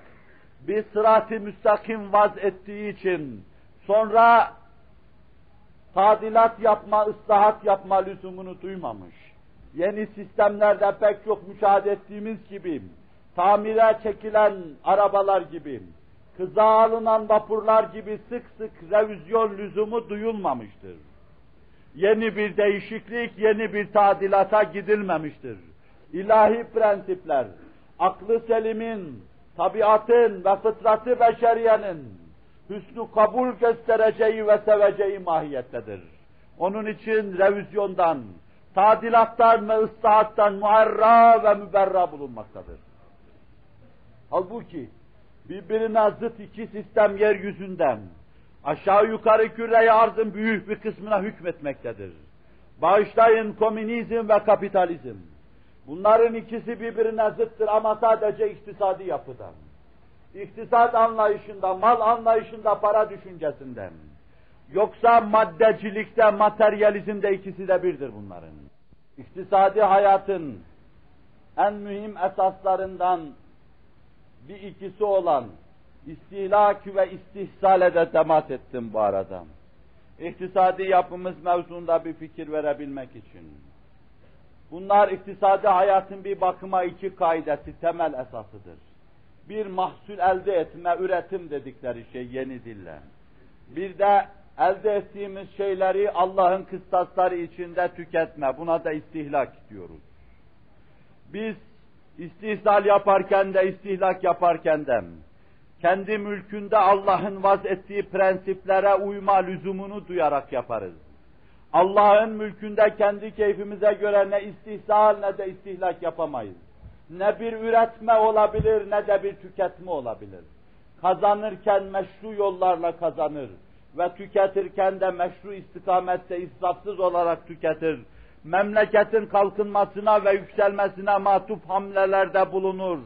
bir sırat-ı müstakim vaz ettiği için sonra tadilat yapma, ıslahat yapma lüzumunu duymamış. Yeni sistemlerde pek çok müşahede ettiğimiz gibi, tamire çekilen arabalar gibi, kıza alınan vapurlar gibi sık sık revizyon lüzumu duyulmamıştır. Yeni bir değişiklik, yeni bir tadilata gidilmemiştir. İlahi prensipler, aklı selimin, tabiatın ve fıtratı beşeriyenin hüsnü kabul göstereceği ve seveceği mahiyettedir. Onun için revizyondan, tadilattan ve ıslahattan muarra ve müberra bulunmaktadır. Halbuki birbirine zıt iki sistem yeryüzünden aşağı yukarı küre arzın büyük bir kısmına hükmetmektedir. Bağışlayın komünizm ve kapitalizm. Bunların ikisi birbirine zıttır ama sadece iktisadi yapıdan. İktisat anlayışında, mal anlayışında, para düşüncesinden. Yoksa maddecilikte, materyalizmde ikisi de birdir bunların. İktisadi hayatın en mühim esaslarından bir ikisi olan istihlak ve istihsale de temas ettim bu arada. İktisadi yapımız mevzunda bir fikir verebilmek için. Bunlar iktisadi hayatın bir bakıma iki kaidesi, temel esasıdır. Bir mahsul elde etme, üretim dedikleri şey yeni dille. Bir de elde ettiğimiz şeyleri Allah'ın kıstasları içinde tüketme. Buna da istihlak diyoruz. Biz istihsal yaparken de, istihlak yaparken de, kendi mülkünde Allah'ın vaz ettiği prensiplere uyma lüzumunu duyarak yaparız. Allah'ın mülkünde kendi keyfimize göre ne istihsal ne de istihlak yapamayız. Ne bir üretme olabilir ne de bir tüketme olabilir. Kazanırken meşru yollarla kazanır ve tüketirken de meşru istikamette israfsız olarak tüketir. Memleketin kalkınmasına ve yükselmesine matuf hamlelerde bulunur.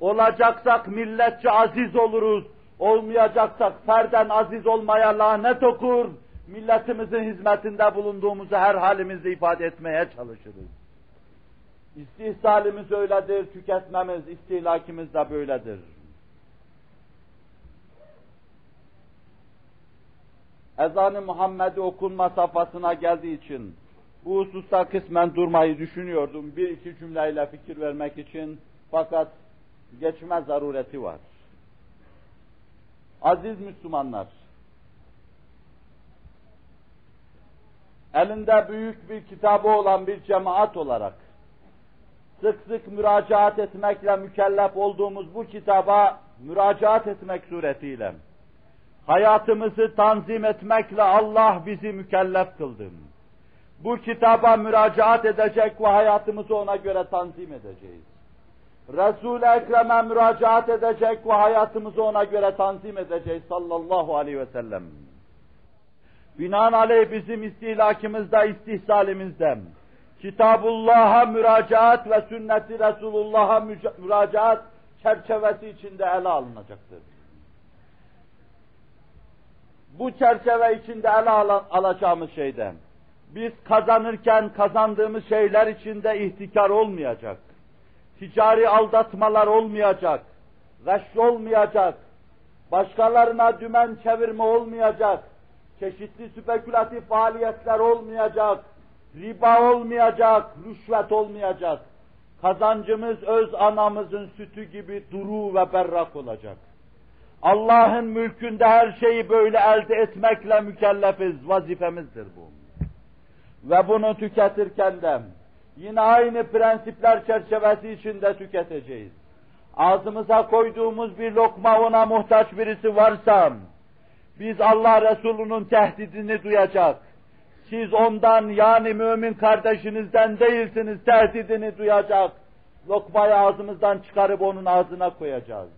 Olacaksak milletçe aziz oluruz, olmayacaksak ferden aziz olmaya lanet okur, milletimizin hizmetinde bulunduğumuzu her halimizde ifade etmeye çalışırız. İstihsalimiz öyledir, tüketmemiz, istihlakimiz de böyledir. Ezan-ı Muhammed'i okunma safhasına geldiği için bu hususta kısmen durmayı düşünüyordum. Bir iki cümleyle fikir vermek için fakat geçme zarureti var. Aziz Müslümanlar, elinde büyük bir kitabı olan bir cemaat olarak sık sık müracaat etmekle mükellef olduğumuz bu kitaba müracaat etmek suretiyle hayatımızı tanzim etmekle Allah bizi mükellef kıldı. Bu kitaba müracaat edecek ve hayatımızı ona göre tanzim edeceğiz. Resul-i Ekrem'e müracaat edecek ve hayatımızı ona göre tanzim edeceğiz sallallahu aleyhi ve sellem. Binaenaleyh bizim istihlakımızda, istihsalimizde, Kitabullah'a müracaat ve sünneti Resulullah'a müracaat çerçevesi içinde ele alınacaktır. Bu çerçeve içinde ele al alacağımız şeyden, biz kazanırken kazandığımız şeyler içinde ihtikar olmayacak, ticari aldatmalar olmayacak, gaş olmayacak, başkalarına dümen çevirme olmayacak, çeşitli spekülatif faaliyetler olmayacak, riba olmayacak, rüşvet olmayacak. Kazancımız öz anamızın sütü gibi duru ve berrak olacak. Allah'ın mülkünde her şeyi böyle elde etmekle mükellefiz, vazifemizdir bu. Ve bunu tüketirken de yine aynı prensipler çerçevesi içinde tüketeceğiz. Ağzımıza koyduğumuz bir lokma ona muhtaç birisi varsa, biz Allah Resulü'nün tehdidini duyacak. Siz ondan yani mümin kardeşinizden değilsiniz tehdidini duyacak. Lokmayı ağzımızdan çıkarıp onun ağzına koyacağız.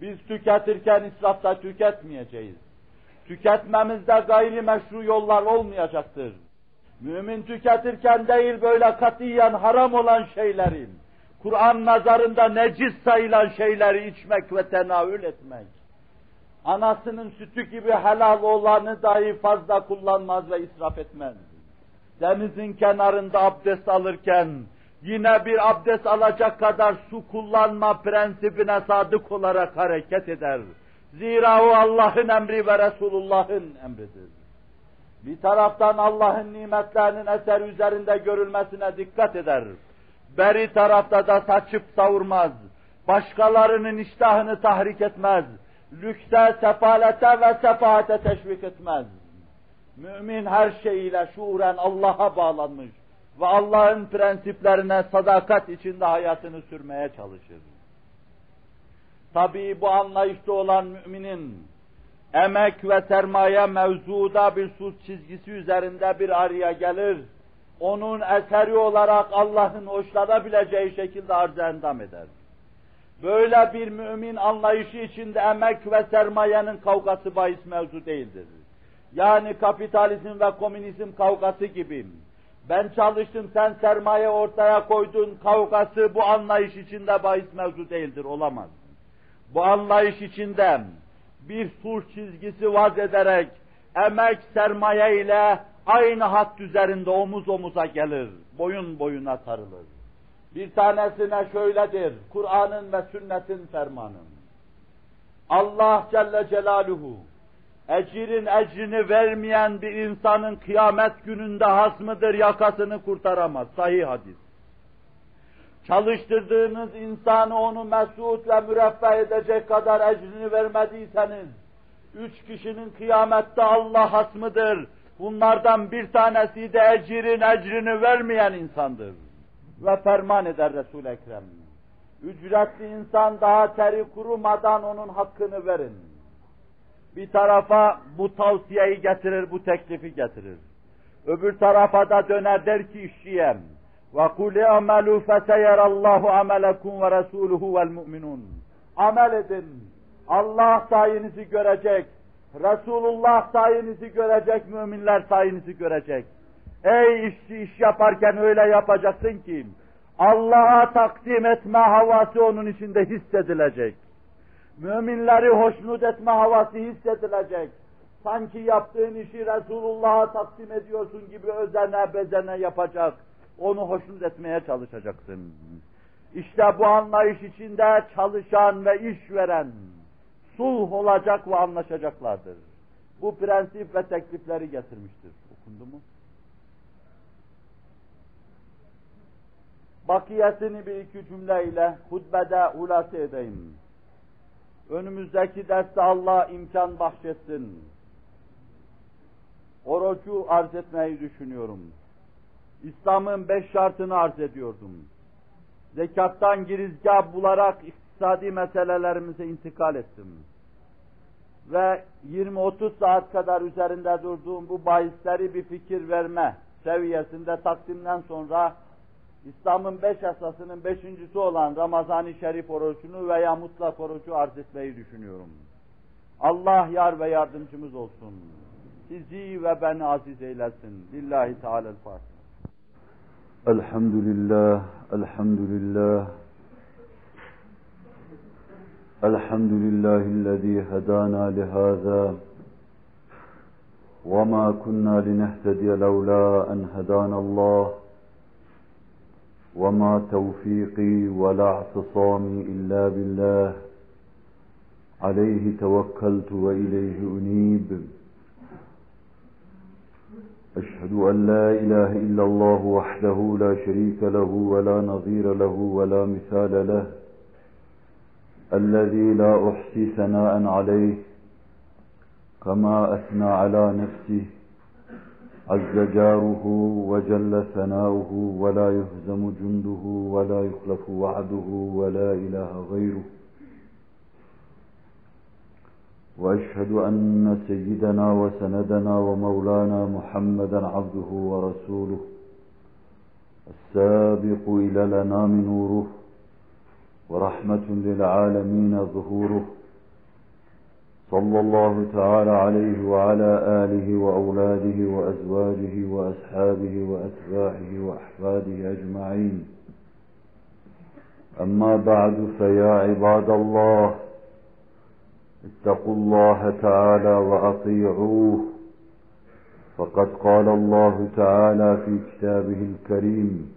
Biz tüketirken israfta tüketmeyeceğiz. Tüketmemizde gayri meşru yollar olmayacaktır. Mümin tüketirken değil böyle katiyen haram olan şeylerin, Kur'an nazarında necis sayılan şeyleri içmek ve tenavül etmek anasının sütü gibi helal olanı dahi fazla kullanmaz ve israf etmez. denizin kenarında abdest alırken yine bir abdest alacak kadar su kullanma prensibine sadık olarak hareket eder. Zira o Allah'ın emri ve Resulullah'ın emridir. Bir taraftan Allah'ın nimetlerinin eser üzerinde görülmesine dikkat eder. Beri tarafta da saçıp savurmaz. Başkalarının iştahını tahrik etmez. Lükse, sefalete ve sefahate teşvik etmez. Mümin her şeyiyle şuuren Allah'a bağlanmış ve Allah'ın prensiplerine sadakat içinde hayatını sürmeye çalışır. Tabii bu anlayışta olan müminin emek ve sermaye mevzuda bir sus çizgisi üzerinde bir araya gelir, onun eseri olarak Allah'ın hoşlanabileceği şekilde arz endam eder. Böyle bir mümin anlayışı içinde emek ve sermayenin kavgası bahis mevzu değildir. Yani kapitalizm ve komünizm kavgası gibi. Ben çalıştım, sen sermaye ortaya koydun kavgası bu anlayış içinde bahis mevzu değildir, olamaz. Bu anlayış içinde bir sulh çizgisi vaz ederek emek sermaye ile aynı hat üzerinde omuz omuza gelir, boyun boyuna sarılır. Bir tanesine şöyledir, Kur'an'ın ve sünnetin fermanı. Allah Celle Celaluhu, ecirin ecrini vermeyen bir insanın kıyamet gününde hasmıdır, yakasını kurtaramaz. Sahih hadis. Çalıştırdığınız insanı onu mesut ve müreffeh edecek kadar ecrini vermediyseniz, üç kişinin kıyamette Allah hasmıdır. Bunlardan bir tanesi de ecirin ecrini vermeyen insandır Ve ferman eder Resul-i Ekrem. Ücretli insan daha teri kurumadan onun hakkını verin. Bir tarafa bu tavsiyeyi getirir, bu teklifi getirir. Öbür tarafa da döner der ki işçiye, وَقُلْ اَعْمَلُوا فَسَيَرَ اللّٰهُ عَمَلَكُمْ وَرَسُولُهُ وَالْمُؤْمِنُونَ Amel edin. Allah sayenizi görecek. Resulullah sayenizi görecek, müminler sayenizi görecek. Ey işçi iş yaparken öyle yapacaksın ki, Allah'a takdim etme havası onun içinde hissedilecek. Müminleri hoşnut etme havası hissedilecek. Sanki yaptığın işi Resulullah'a takdim ediyorsun gibi özene bezene yapacak onu hoşnut etmeye çalışacaksın. İşte bu anlayış içinde çalışan ve iş veren sulh olacak ve anlaşacaklardır. Bu prensip ve teklifleri getirmiştir. Okundu mu? Bakiyesini bir iki cümleyle hutbede hulası edeyim. Önümüzdeki derste Allah imkan bahşetsin. Orucu arz etmeyi düşünüyorum. İslam'ın beş şartını arz ediyordum. Zekattan girizgah bularak iktisadi meselelerimize intikal ettim. Ve 20-30 saat kadar üzerinde durduğum bu bahisleri bir fikir verme seviyesinde takdimden sonra İslam'ın beş esasının beşincisi olan Ramazan-ı Şerif orucunu veya mutlak orucu arz etmeyi düşünüyorum. Allah yar ve yardımcımız olsun. Sizi ve ben aziz eylesin. Lillahi Teala'l Fatiha. Elhamdülillah, elhamdülillah. Elhamdülillahillezî hedâna lihâzâ. وما كنا لنهتدي لولا أن هدانا الله وما توفيقي ولا اعتصامي إلا بالله. عليه توكلت وإليه أنيب. أشهد أن لا إله إلا الله وحده لا شريك له ولا نظير له ولا مثال له. الذي لا أحصي ثناء عليه كما أثنى على نفسه. عز جاره وجل ثناؤه ولا يهزم جنده ولا يخلف وعده ولا إله غيره. وأشهد أن سيدنا وسندنا ومولانا محمدا عبده ورسوله السابق إلى الانام نوره ورحمة للعالمين ظهوره صلى الله تعالى عليه وعلى آله وأولاده وأزواجه وأصحابه وأتباعه وأحفاده أجمعين. أما بعد فيا عباد الله اتقوا الله تعالى وأطيعوه. فقد قال الله تعالى في كتابه الكريم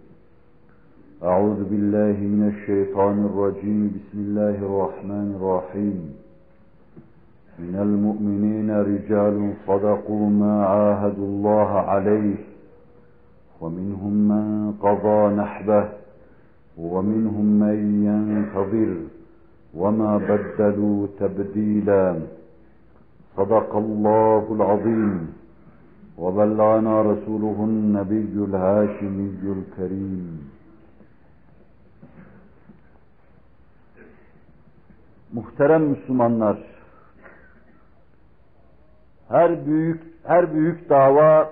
أعوذ بالله من الشيطان الرجيم. بسم الله الرحمن الرحيم. من المؤمنين رجال صدقوا ما عاهدوا الله عليه ومنهم من قضى نحبه ومنهم من ينتظر وما بدلوا تبديلا. صدق الله العظيم. وبلغنا رسوله النبي الهاشمي الكريم. Muhterem Müslümanlar, her büyük her büyük dava,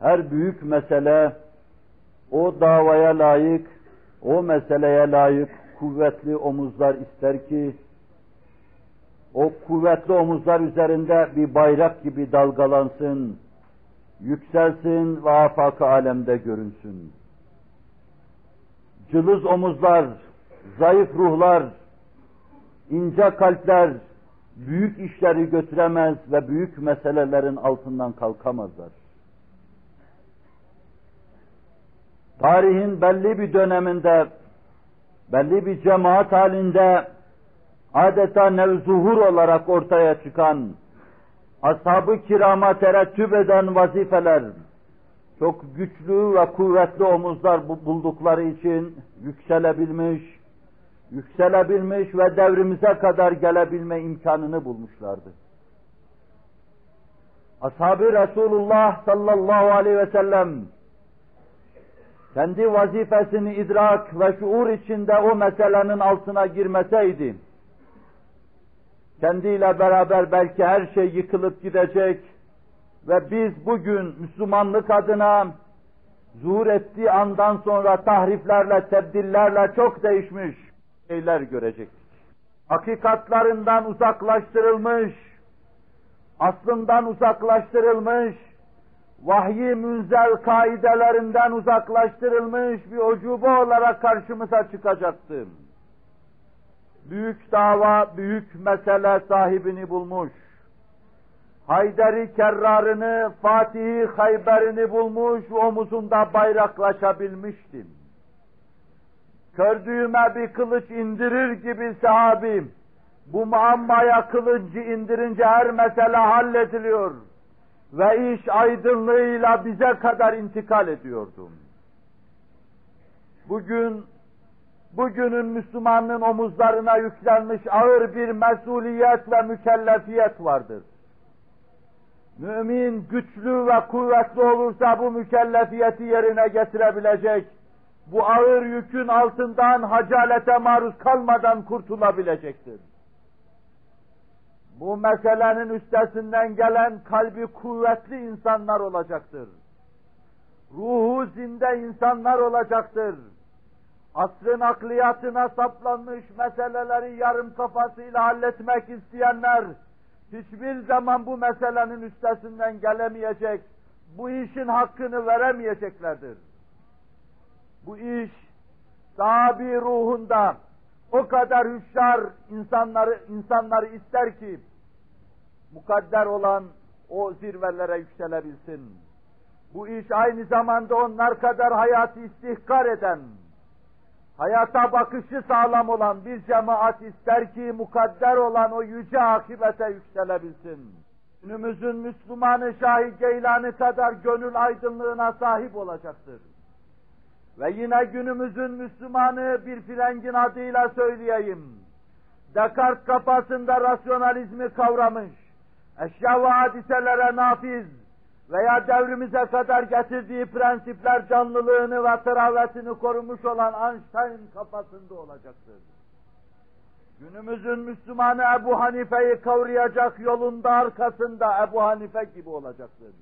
her büyük mesele o davaya layık, o meseleye layık kuvvetli omuzlar ister ki o kuvvetli omuzlar üzerinde bir bayrak gibi dalgalansın, yükselsin ve afak alemde görünsün. Cılız omuzlar, zayıf ruhlar, ince kalpler büyük işleri götüremez ve büyük meselelerin altından kalkamazlar. Tarihin belli bir döneminde, belli bir cemaat halinde adeta nevzuhur olarak ortaya çıkan, ashab-ı kirama terettüp eden vazifeler, çok güçlü ve kuvvetli omuzlar buldukları için yükselebilmiş, yükselebilmiş ve devrimize kadar gelebilme imkanını bulmuşlardı. Ashab-ı Resulullah sallallahu aleyhi ve sellem kendi vazifesini idrak ve şuur içinde o meselenin altına girmeseydi, kendiyle beraber belki her şey yıkılıp gidecek ve biz bugün Müslümanlık adına zuhur ettiği andan sonra tahriflerle, tebdillerle çok değişmiş şeyler görecektik. Hakikatlarından uzaklaştırılmış, aslından uzaklaştırılmış, vahyi münzel kaidelerinden uzaklaştırılmış bir ucube olarak karşımıza çıkacaktı. Büyük dava, büyük mesele sahibini bulmuş. Hayderi kerrarını, Fatih'i Hayber'ini bulmuş, omuzunda bayraklaşabilmiştim. Kördüğüme bir kılıç indirir gibi sahabim, bu muammaya kılıcı indirince her mesele hallediliyor ve iş aydınlığıyla bize kadar intikal ediyordum. Bugün, bugünün Müslümanın omuzlarına yüklenmiş ağır bir mesuliyet ve mükellefiyet vardır. Mümin güçlü ve kuvvetli olursa bu mükellefiyeti yerine getirebilecek, bu ağır yükün altından hacalete maruz kalmadan kurtulabilecektir. Bu meselenin üstesinden gelen kalbi kuvvetli insanlar olacaktır. Ruhu zinde insanlar olacaktır. Asrın akliyatına saplanmış meseleleri yarım kafasıyla halletmek isteyenler, hiçbir zaman bu meselenin üstesinden gelemeyecek, bu işin hakkını veremeyeceklerdir. Bu iş, sahabi ruhunda, o kadar hüşyar insanları, insanları ister ki, mukadder olan o zirvelere yükselebilsin. Bu iş aynı zamanda onlar kadar hayatı istihkar eden, hayata bakışı sağlam olan bir cemaat ister ki mukadder olan o yüce akibete yükselebilsin. Günümüzün Müslümanı Şahi Geylani kadar gönül aydınlığına sahip olacaktır. Ve yine günümüzün Müslümanı bir filengin adıyla söyleyeyim. Descartes kafasında rasyonalizmi kavramış, eşya ve hadiselere nafiz veya devrimize kadar getirdiği prensipler canlılığını ve teravetini korumuş olan Einstein kafasında olacaktır. Günümüzün Müslümanı Ebu Hanife'yi kavrayacak yolunda arkasında Ebu Hanife gibi olacaktır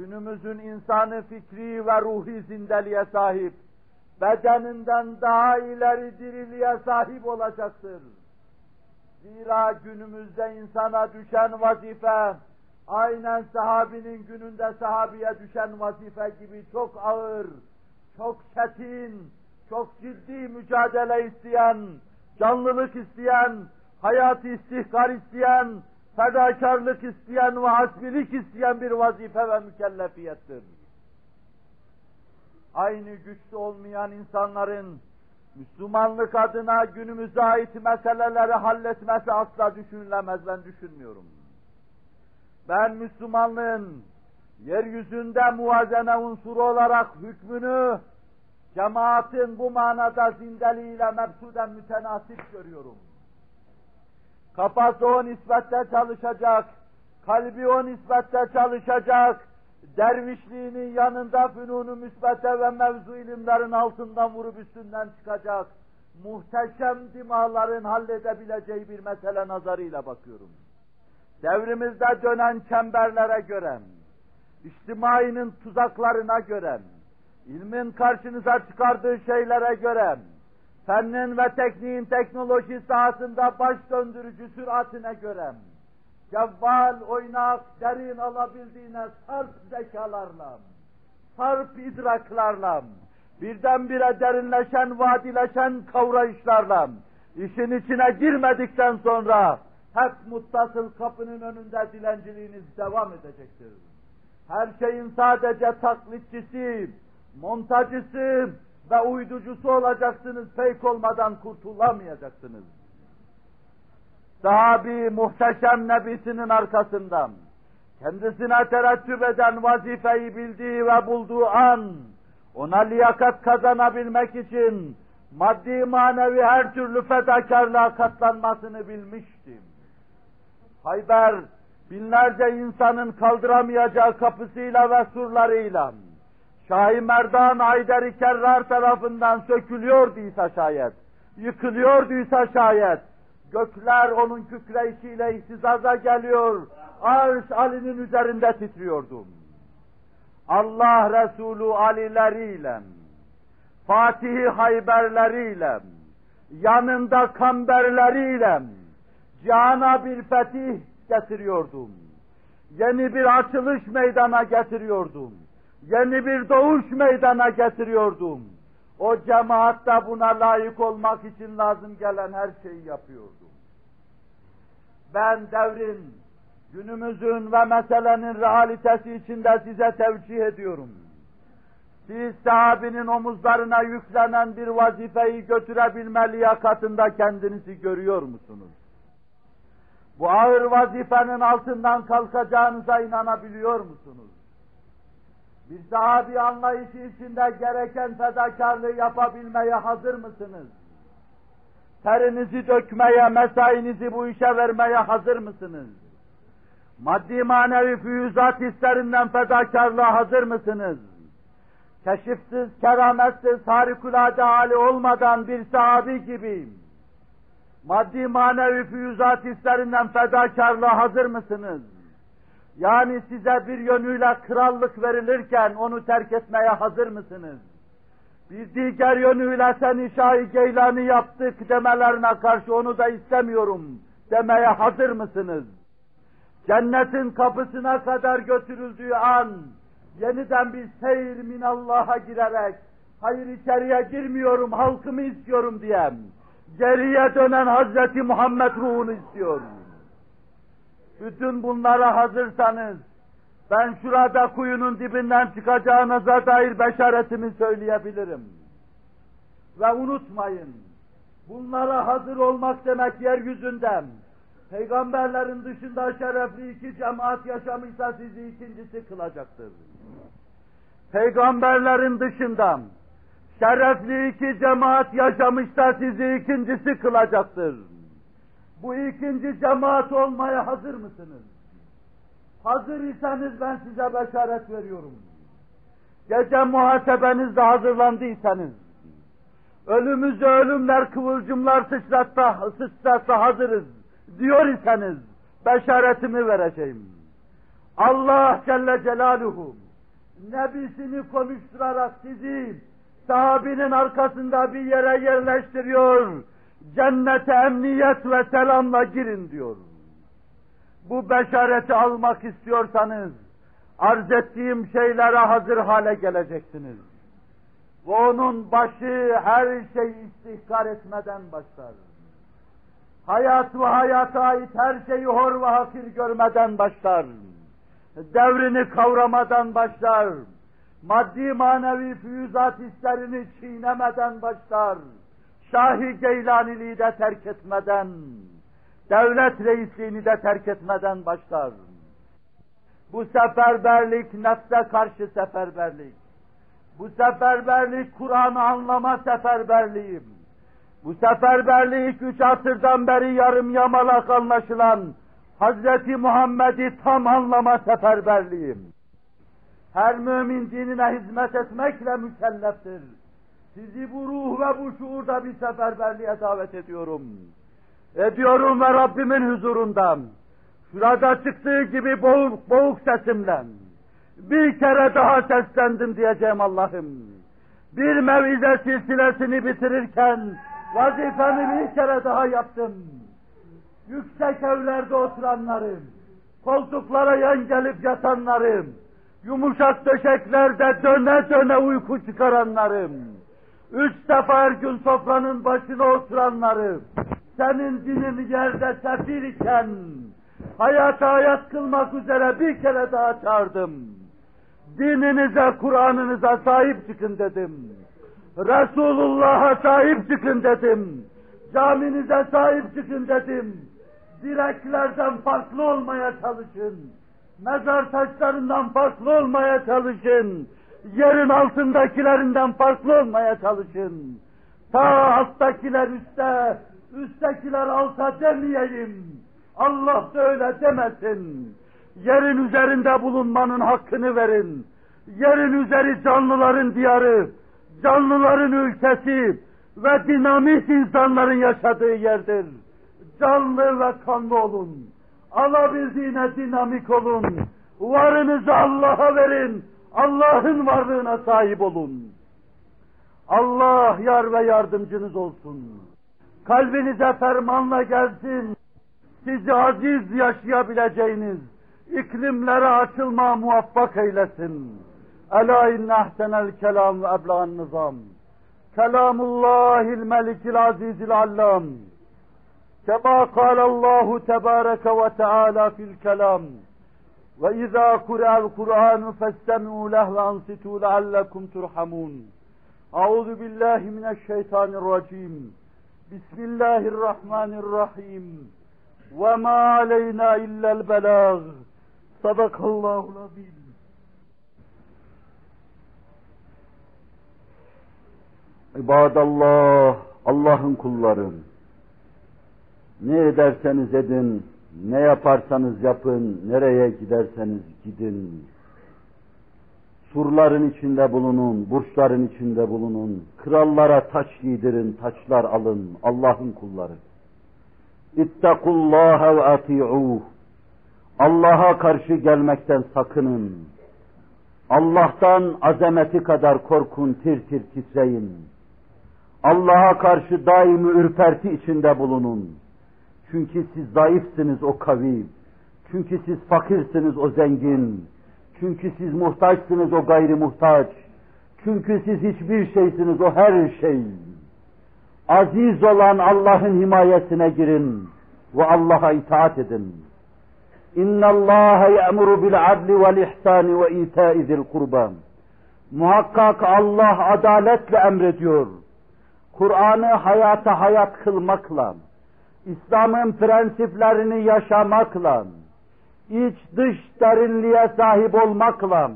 günümüzün insanı fikri ve ruhi zindeliğe sahip, bedeninden daha ileri diriliğe sahip olacaktır. Zira günümüzde insana düşen vazife, aynen sahabinin gününde sahabiye düşen vazife gibi çok ağır, çok çetin, çok ciddi mücadele isteyen, canlılık isteyen, hayat istihkar isteyen, fedakarlık isteyen ve hasbilik isteyen bir vazife ve mükellefiyettir. Aynı güçlü olmayan insanların Müslümanlık adına günümüze ait meseleleri halletmesi asla düşünülemez ben düşünmüyorum. Ben Müslümanlığın yeryüzünde muvazene unsuru olarak hükmünü cemaatin bu manada zindeliğiyle mebsuden mütenasip görüyorum. Kafası o nispette çalışacak, kalbi o nispette çalışacak, dervişliğinin yanında fünunu müsbete ve mevzu ilimlerin altından vurup üstünden çıkacak, muhteşem dimaların halledebileceği bir mesele nazarıyla bakıyorum. Devrimizde dönen çemberlere göre, içtimainin tuzaklarına göre, ilmin karşınıza çıkardığı şeylere göre, fennin ve tekniğin teknoloji sahasında baş döndürücü süratine göre, cevval, oynak, derin alabildiğine sarp zekalarla, sarp idraklarla, birdenbire derinleşen, vadileşen kavrayışlarla, işin içine girmedikten sonra hep muttasıl kapının önünde dilenciliğiniz devam edecektir. Her şeyin sadece taklitçisi, montajcısı ve uyducusu olacaksınız, feyk olmadan kurtulamayacaksınız. Sahabi muhteşem nebisinin arkasından, kendisine terettüp eden vazifeyi bildiği ve bulduğu an, ona liyakat kazanabilmek için maddi manevi her türlü fedakarlığa katlanmasını bilmiştim. Hayber, binlerce insanın kaldıramayacağı kapısıyla ve surlarıyla, Şahi Merdan Haydar-ı Kerrar tarafından sökülüyorduysa şayet, yıkılıyorduysa şayet, gökler onun kükreyişiyle ihtizaza geliyor, arş Ali'nin üzerinde titriyordum. Allah Resulü Ali'leriyle, Fatih Hayberleriyle, yanında kamberleriyle, cihana bir fetih getiriyordum. Yeni bir açılış meydana getiriyordum. Yeni bir doğuş meydana getiriyordum. O cemaat da buna layık olmak için lazım gelen her şeyi yapıyordu. Ben devrin, günümüzün ve meselenin realitesi içinde size tevcih ediyorum. Siz sahabinin omuzlarına yüklenen bir vazifeyi götürebilme liyakatında kendinizi görüyor musunuz? Bu ağır vazifenin altından kalkacağınıza inanabiliyor musunuz? Bir sahabi anlayışı içinde gereken fedakarlığı yapabilmeye hazır mısınız? Terinizi dökmeye, mesainizi bu işe vermeye hazır mısınız? Maddi manevi füyüzat hislerinden fedakarlığa hazır mısınız? Keşifsiz, kerametsiz, harikulade hali olmadan bir sahabi gibi maddi manevi füyüzat hislerinden fedakarlığa hazır mısınız? Yani size bir yönüyle krallık verilirken onu terk etmeye hazır mısınız? Bir diğer yönüyle seni Şahi Geylani yaptık demelerine karşı onu da istemiyorum demeye hazır mısınız? Cennetin kapısına kadar götürüldüğü an yeniden bir seyir minallah'a girerek hayır içeriye girmiyorum halkımı istiyorum diye geriye dönen Hazreti Muhammed ruhunu istiyorum. Bütün bunlara hazırsanız, ben şurada kuyunun dibinden çıkacağınıza dair beşaretimi söyleyebilirim. Ve unutmayın, bunlara hazır olmak demek yeryüzünden, peygamberlerin dışında şerefli iki cemaat yaşamışsa sizi ikincisi kılacaktır. Peygamberlerin dışından, şerefli iki cemaat yaşamışsa sizi ikincisi kılacaktır. Bu ikinci cemaat olmaya hazır mısınız? Hazır iseniz ben size beşaret veriyorum. Gece muhasebenizde hazırlandıysanız, ölümüzü ölümler, kıvılcımlar sıçratta, sıçratta hazırız diyor iseniz, beşaretimi vereceğim. Allah Celle Celaluhu, nebisini konuşturarak sizi sahabinin arkasında bir yere yerleştiriyor cennete emniyet ve selamla girin diyor. Bu beşareti almak istiyorsanız arz ettiğim şeylere hazır hale geleceksiniz. Ve onun başı her şeyi istihkar etmeden başlar. hayat ve hayata ait her şeyi hor ve hakir görmeden başlar. Devrini kavramadan başlar. Maddi manevi füyüzat hislerini çiğnemeden başlar. Şahi Geylaniliği de terk etmeden, devlet reisliğini de terk etmeden başlar. Bu seferberlik nefse karşı seferberlik. Bu seferberlik Kur'an'ı anlama seferberliğim. Bu seferberlik üç asırdan beri yarım yamalak anlaşılan Hazreti Muhammed'i tam anlama seferberliğim. Her mümin dinine hizmet etmekle mükelleftir. Sizi bu ruh ve bu şuurda bir seferberliğe davet ediyorum. Ediyorum ve Rabbimin huzurundan. Şurada çıktığı gibi boğuk boğuk sesimle bir kere daha seslendim diyeceğim Allah'ım. Bir mevize silsilesini bitirirken vazifemi bir kere daha yaptım. Yüksek evlerde oturanlarım, koltuklara yan gelip yatanlarım, yumuşak döşeklerde döne döne uyku çıkaranlarım, üç defa her gün sofranın başına oturanlarım, senin dinin yerde sefir iken, hayata hayat kılmak üzere bir kere daha çağırdım. Dininize, Kur'an'ınıza sahip çıkın dedim. Resulullah'a sahip çıkın dedim. Caminize sahip çıkın dedim. Direklerden farklı olmaya çalışın. Mezar taşlarından farklı olmaya çalışın. Yerin altındakilerinden farklı olmaya çalışın. Ta alttakiler üstte, üsttekiler alta demeyeyim. Allah da öyle demesin. Yerin üzerinde bulunmanın hakkını verin. Yerin üzeri canlıların diyarı, canlıların ülkesi ve dinamik insanların yaşadığı yerdir. Canlı ve kanlı olun. Alabildiğine dinamik olun. Varınızı Allah'a verin. Allah'ın varlığına sahip olun. Allah yar ve yardımcınız olsun. Kalbinize fermanla gelsin. Sizi aziz yaşayabileceğiniz iklimlere açılma muvaffak eylesin. Ela inne ahsenel kelam ve ebla'n nizam. Kelamullahil melikil azizil allam. Kema kâlallahu tebâreke ve teâlâ fil kelam. Ve izâ kure'el Kur'an festemi'u leh ve ansitû leallekum turhamun. Euzu billahi mineşşeytanirracim. Bismillahirrahmanirrahim. Ve ma aleyna illel belâg. Sadakallahu azim. İbadallah, Allah'ın kulları. Ne ederseniz edin, ne yaparsanız yapın, nereye giderseniz gidin. Surların içinde bulunun, burçların içinde bulunun. Krallara taç giydirin, taçlar alın. Allah'ın kulları. İttakullaha ve ati'uh. Allah'a karşı gelmekten sakının. Allah'tan azameti kadar korkun, tir tir titreyin. Allah'a karşı daimi ürperti içinde bulunun. Çünkü siz zayıfsınız o kavi. Çünkü siz fakirsiniz o zengin. Çünkü siz muhtaçsınız o gayri muhtaç. Çünkü siz hiçbir şeysiniz o her şey. Aziz olan Allah'ın himayesine girin ve Allah'a itaat edin. İnna Allah ya'muru bil adli vel ihsani ve ita'i zil kurban. Muhakkak Allah adaletle emrediyor. Kur'an'ı hayata hayat kılmakla, İslam'ın prensiplerini yaşamakla, iç dış derinliğe sahip olmakla,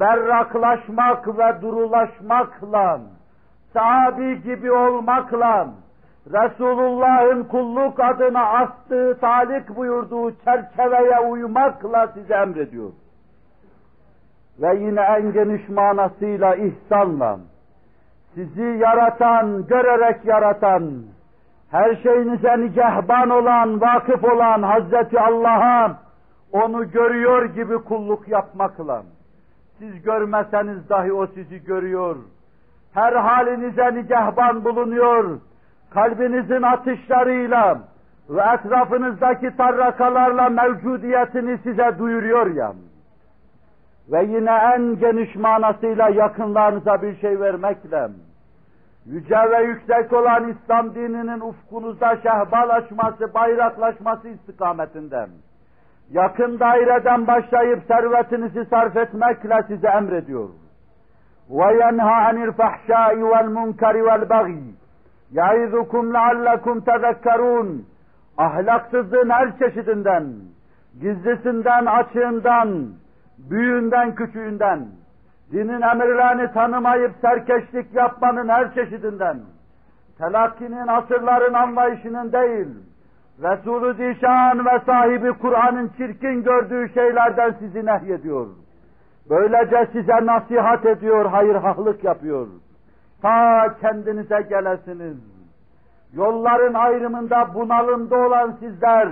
berraklaşmak ve durulaşmakla, sahabi gibi olmakla, Resulullah'ın kulluk adına astığı, talik buyurduğu çerçeveye uymakla size emrediyor. Ve yine en geniş manasıyla ihsanla, sizi yaratan, görerek yaratan, her şeyinize nigehban olan, vakıf olan Hazreti Allah'a onu görüyor gibi kulluk yapmakla, siz görmeseniz dahi o sizi görüyor, her halinize nigehban bulunuyor, kalbinizin atışlarıyla ve etrafınızdaki tarrakalarla mevcudiyetini size duyuruyor ya. Ve yine en geniş manasıyla yakınlarınıza bir şey vermekle, yüce ve yüksek olan İslam dininin ufkunuzda şehbalaşması, bayraklaşması istikametinden, yakın daireden başlayıp servetinizi sarf etmekle size emrediyor. وَيَنْهَا عَنِ الْفَحْشَاءِ وَالْمُنْكَرِ وَالْبَغِيِ يَعِذُكُمْ لَعَلَّكُمْ تَذَكَّرُونَ Ahlaksızlığın her çeşidinden, gizlisinden, açığından, büyüğünden, küçüğünden, dinin emirlerini tanımayıp serkeşlik yapmanın her çeşidinden, telakkinin asırların anlayışının değil, Resulü Zişan ve sahibi Kur'an'ın çirkin gördüğü şeylerden sizi nehyediyor. Böylece size nasihat ediyor, hayırhahlık yapıyor. Ta kendinize gelesiniz. Yolların ayrımında bunalımda olan sizler,